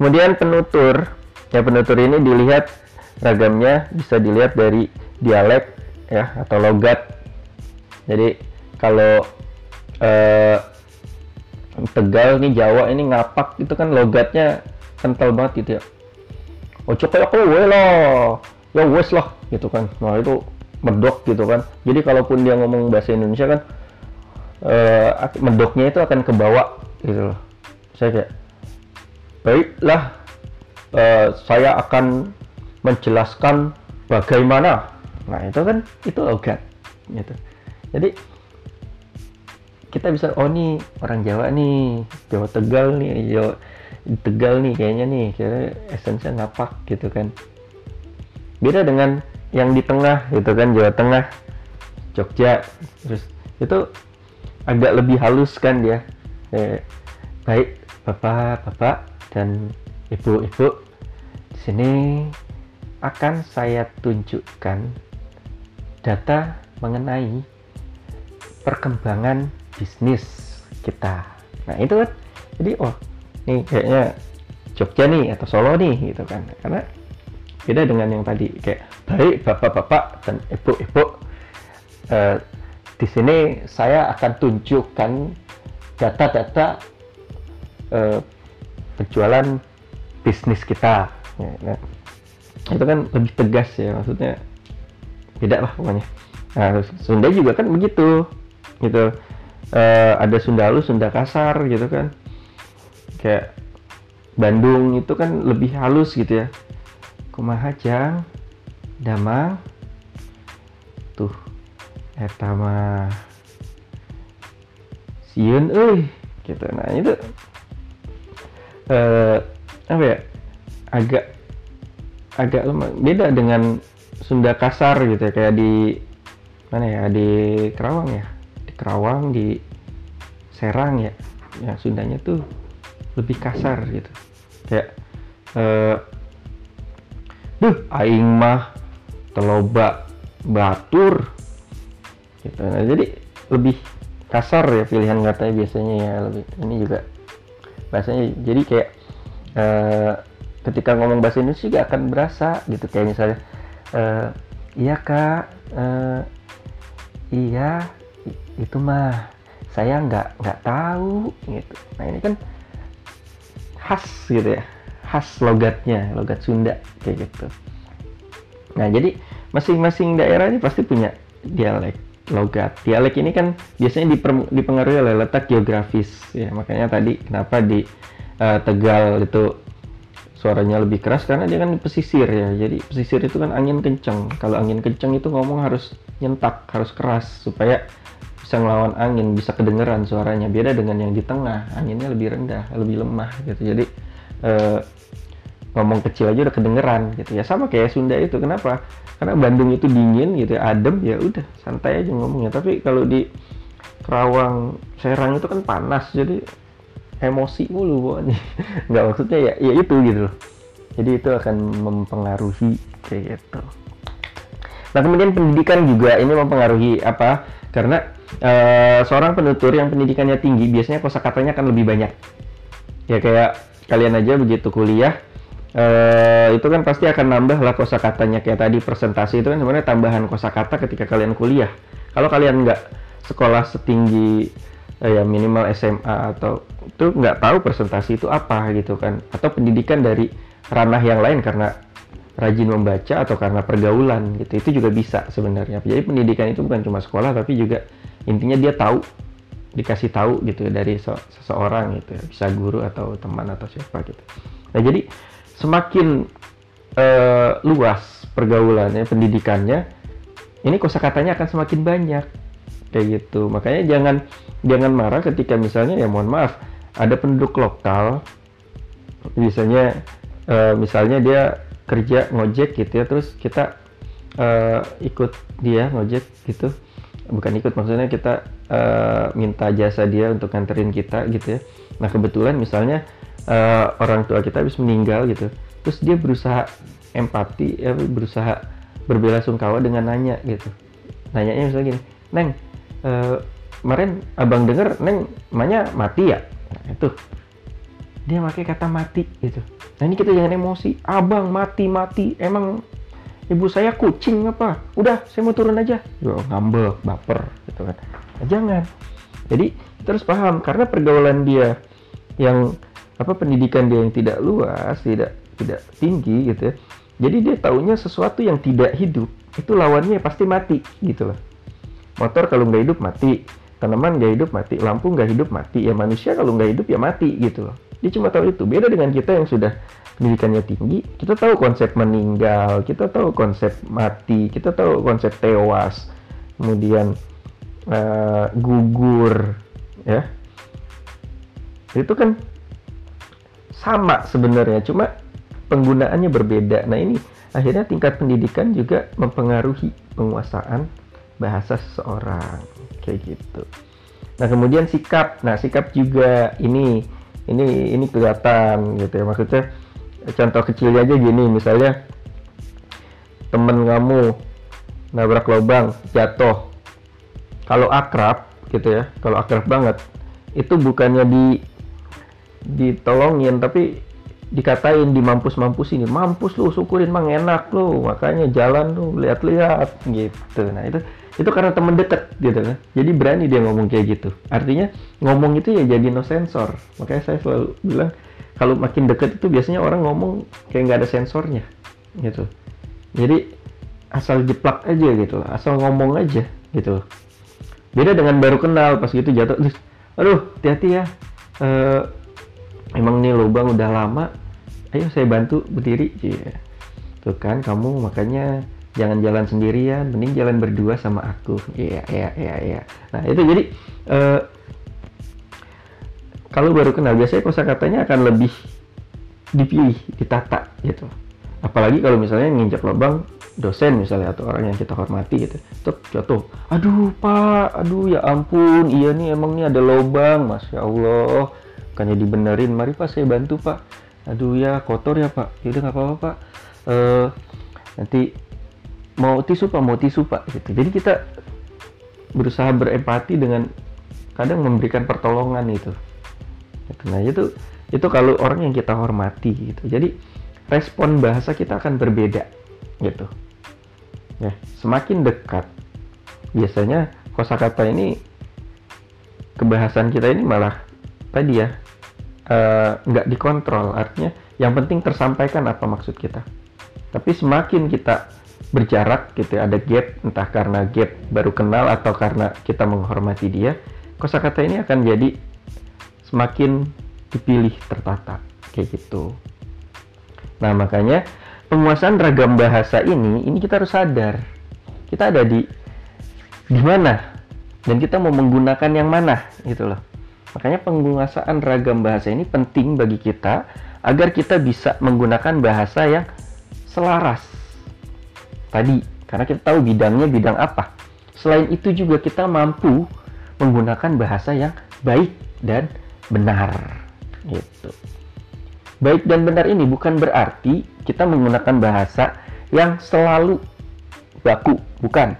A: kemudian penutur ya penutur ini dilihat ragamnya bisa dilihat dari dialek ya atau logat jadi kalau eh, Tegal nih Jawa ini ngapak itu kan logatnya kental banget gitu ya. Ojo kayak kowe lah. Ya wes lah gitu kan. Nah itu medok gitu kan. Jadi kalaupun dia ngomong bahasa Indonesia kan uh, medoknya itu akan ke bawah gitu loh. Saya kayak baiklah uh, saya akan menjelaskan bagaimana. Nah itu kan itu logat gitu. Jadi kita bisa oh nih orang Jawa nih Jawa Tegal nih Jawa Tegal nih kayaknya nih kira esensinya ngapak gitu kan. Beda dengan yang di tengah gitu kan Jawa Tengah Jogja terus itu agak lebih halus kan dia. Eh, baik bapak bapak dan ibu-ibu di sini akan saya tunjukkan data mengenai perkembangan bisnis kita. Nah itu kan. Jadi oh ini kayaknya Jogja nih atau Solo nih gitu kan. Karena beda dengan yang tadi kayak baik bapak-bapak dan ibu-ibu uh, di sini saya akan tunjukkan data-data uh, penjualan bisnis kita. Ya, nah, itu kan lebih tegas ya maksudnya. Beda lah pokoknya. Nah, Sunda juga kan begitu gitu uh, ada Sunda halus Sunda kasar gitu kan. Kayak Bandung itu kan lebih halus gitu ya. Kumaha jang? Damang tuh eta mah sieun euy gitu. Nah itu uh, apa ya? Agak agak lemah. Beda dengan Sunda kasar gitu ya kayak di mana ya? Di Kerawang ya Kerawang di Serang ya. Yang Sundanya tuh lebih kasar gitu. Kayak uh, duh aing mah teloba batur. Gitu. Nah jadi lebih kasar ya pilihan katanya biasanya ya lebih. Ini juga bahasanya jadi kayak uh, ketika ngomong bahasa Indonesia juga akan berasa gitu. Kayak misalnya uh, iya kak uh, iya itu mah saya nggak nggak tahu gitu. Nah ini kan khas gitu ya khas logatnya logat Sunda kayak gitu. Nah jadi masing-masing daerah ini pasti punya dialek logat. Dialek ini kan biasanya dipengaruhi oleh letak geografis ya. Makanya tadi kenapa di uh, Tegal itu suaranya lebih keras karena dia kan pesisir ya. Jadi pesisir itu kan angin kencang kalau angin kencang itu ngomong harus nyentak harus keras supaya bisa ngelawan angin bisa kedengeran suaranya. Beda dengan yang di tengah anginnya lebih rendah lebih lemah gitu. Jadi eh, ngomong kecil aja udah kedengeran gitu ya. Sama kayak Sunda itu kenapa? Karena Bandung itu dingin gitu ya adem ya udah santai aja ngomongnya. Tapi kalau di Kerawang Serang itu kan panas jadi emosi mulu pokoknya nggak maksudnya ya ya itu gitu loh. Jadi itu akan mempengaruhi kayak gitu. Nah kemudian pendidikan juga ini mempengaruhi apa? Karena uh, seorang penutur yang pendidikannya tinggi biasanya kosakatanya akan lebih banyak. Ya kayak kalian aja begitu kuliah uh, itu kan pasti akan nambah lah kosakatanya. Kayak tadi presentasi itu kan sebenarnya tambahan kosakata ketika kalian kuliah. Kalau kalian nggak sekolah setinggi uh, ya minimal SMA atau itu nggak tahu presentasi itu apa gitu kan. Atau pendidikan dari ranah yang lain karena rajin membaca atau karena pergaulan gitu. Itu juga bisa sebenarnya. Jadi pendidikan itu bukan cuma sekolah tapi juga intinya dia tahu dikasih tahu gitu dari seseorang gitu bisa guru atau teman atau siapa gitu. Nah jadi semakin uh, luas pergaulannya pendidikannya ini kosakatanya akan semakin banyak. Kayak gitu. Makanya jangan jangan marah ketika misalnya ya mohon maaf ada penduduk lokal misalnya uh, misalnya dia kerja ngojek gitu ya terus kita uh, ikut dia ngojek gitu bukan ikut maksudnya kita uh, minta jasa dia untuk nganterin kita gitu ya. Nah kebetulan misalnya uh, orang tua kita habis meninggal gitu terus dia berusaha empati ya berusaha berbela sungkawa dengan nanya gitu. Nanyanya misalnya gini neng uh, kemarin abang denger neng emaknya mati ya? Nah, itu. Dia pakai kata mati gitu. Nah ini kita jangan emosi. Abang mati mati emang ibu saya kucing apa? Udah saya mau turun aja. Yo, ngambek baper gitu kan. Nah, jangan. Jadi terus paham karena pergaulan dia yang apa pendidikan dia yang tidak luas tidak tidak tinggi gitu ya. Jadi dia taunya sesuatu yang tidak hidup itu lawannya pasti mati gitu loh. Motor kalau nggak hidup mati. Tanaman nggak hidup mati. Lampu nggak hidup mati. Ya manusia kalau nggak hidup ya mati gitu loh. Dia cuma tahu itu. Beda dengan kita yang sudah pendidikannya tinggi kita tahu konsep meninggal kita tahu konsep mati kita tahu konsep tewas kemudian uh, gugur ya. Itu kan sama sebenarnya cuma penggunaannya berbeda. Nah ini akhirnya tingkat pendidikan juga mempengaruhi penguasaan bahasa seseorang kayak gitu. Nah kemudian sikap, nah sikap juga ini ini ini kelihatan gitu ya. Maksudnya contoh kecilnya aja gini misalnya temen kamu nabrak lubang jatuh. Kalau akrab gitu ya kalau akrab banget itu bukannya di ditolongin tapi dikatain di mampus-mampus ini mampus lu syukurin mang enak lu makanya jalan lu lihat-lihat gitu. Nah itu itu karena temen deket gitu kan. Jadi berani dia ngomong kayak gitu. Artinya ngomong itu ya jadi no sensor. Makanya saya selalu bilang kalau makin deket itu biasanya orang ngomong kayak nggak ada sensornya gitu. Jadi asal jeplak aja gitu asal ngomong aja gitu. Beda dengan baru kenal pas gitu jatuh terus aduh hati-hati ya uh, emang nih lubang udah lama ayo saya bantu berdiri. Yeah. tuh kan kamu makanya jangan jalan sendirian mending jalan berdua sama aku. Iya iya iya iya. Nah itu jadi uh, kalau baru kenal biasanya kosakatanya akan lebih dipilih, ditata gitu. Apalagi kalau misalnya nginjak lubang dosen misalnya atau orang yang kita hormati gitu. Tuh jatuh. Aduh, Pak. Aduh, ya ampun. Iya nih emang nih ada lubang. Masya Allah. Bukannya dibenerin. Mari Pak saya bantu, Pak. Aduh ya kotor ya, Pak. Yaudah nggak apa-apa, Pak. Uh, nanti mau tisu Pak, mau tisu Pak gitu. Jadi kita berusaha berempati dengan kadang memberikan pertolongan itu. Nah itu itu kalau orang yang kita hormati gitu. Jadi respon bahasa kita akan berbeda gitu. Ya, semakin dekat biasanya kosakata ini kebahasan kita ini malah tadi ya eh, nggak uh, dikontrol artinya yang penting tersampaikan apa maksud kita tapi semakin kita berjarak gitu ya, ada gap entah karena gap baru kenal atau karena kita menghormati dia kosakata ini akan jadi semakin dipilih tertata kayak gitu. Nah makanya penguasaan ragam bahasa ini ini kita harus sadar. Kita ada di di mana? Dan kita mau menggunakan yang mana gitu loh. Makanya penguasaan ragam bahasa ini penting bagi kita agar kita bisa menggunakan bahasa yang selaras tadi. Karena kita tahu bidangnya bidang apa. Selain itu juga kita mampu menggunakan bahasa yang baik dan benar gitu. Baik dan benar ini bukan berarti kita menggunakan bahasa yang selalu baku, bukan.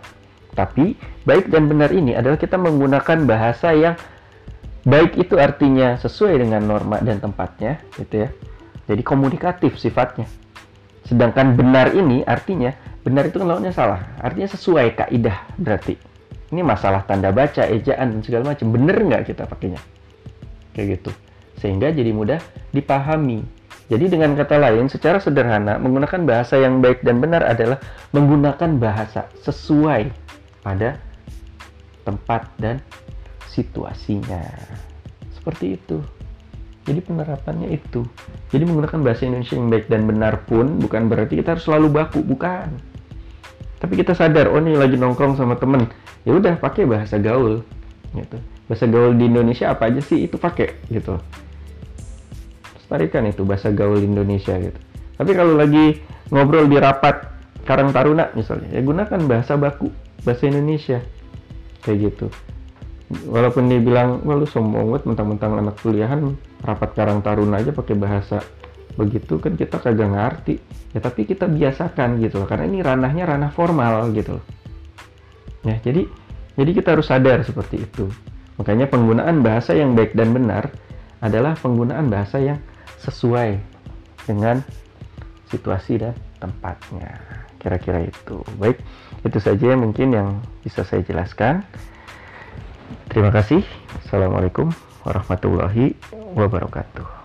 A: Tapi baik dan benar ini adalah kita menggunakan bahasa yang baik itu artinya sesuai dengan norma dan tempatnya, gitu ya. Jadi komunikatif sifatnya. Sedangkan benar ini artinya benar itu kan lawannya salah artinya sesuai kaidah berarti ini masalah tanda baca ejaan dan segala macam bener nggak kita pakainya kayak gitu. Sehingga jadi mudah dipahami. Jadi dengan kata lain secara sederhana menggunakan bahasa yang baik dan benar adalah menggunakan bahasa sesuai pada tempat dan situasinya. Seperti itu. Jadi penerapannya itu. Jadi menggunakan bahasa Indonesia yang baik dan benar pun bukan berarti kita harus selalu baku bukan. Tapi kita sadar oh nih lagi nongkrong sama temen ya udah pakai bahasa gaul gitu bahasa gaul di Indonesia apa aja sih itu pakai gitu. Tarikan itu bahasa gaul Indonesia gitu. Tapi kalau lagi ngobrol di rapat Karang Taruna misalnya ya gunakan bahasa baku bahasa Indonesia. Kayak gitu. Walaupun dia bilang wah lu sombong banget mentang-mentang anak kuliahan rapat Karang Taruna aja pakai bahasa begitu kan kita kagak ngerti. Ya tapi kita biasakan gitu loh. Karena ini ranahnya ranah formal gitu loh. Ya jadi jadi kita harus sadar seperti itu makanya penggunaan bahasa yang baik dan benar adalah penggunaan bahasa yang sesuai dengan situasi dan tempatnya. Kira-kira itu. Baik itu saja mungkin yang bisa saya jelaskan. Terima kasih. Assalamualaikum warahmatullahi wabarakatuh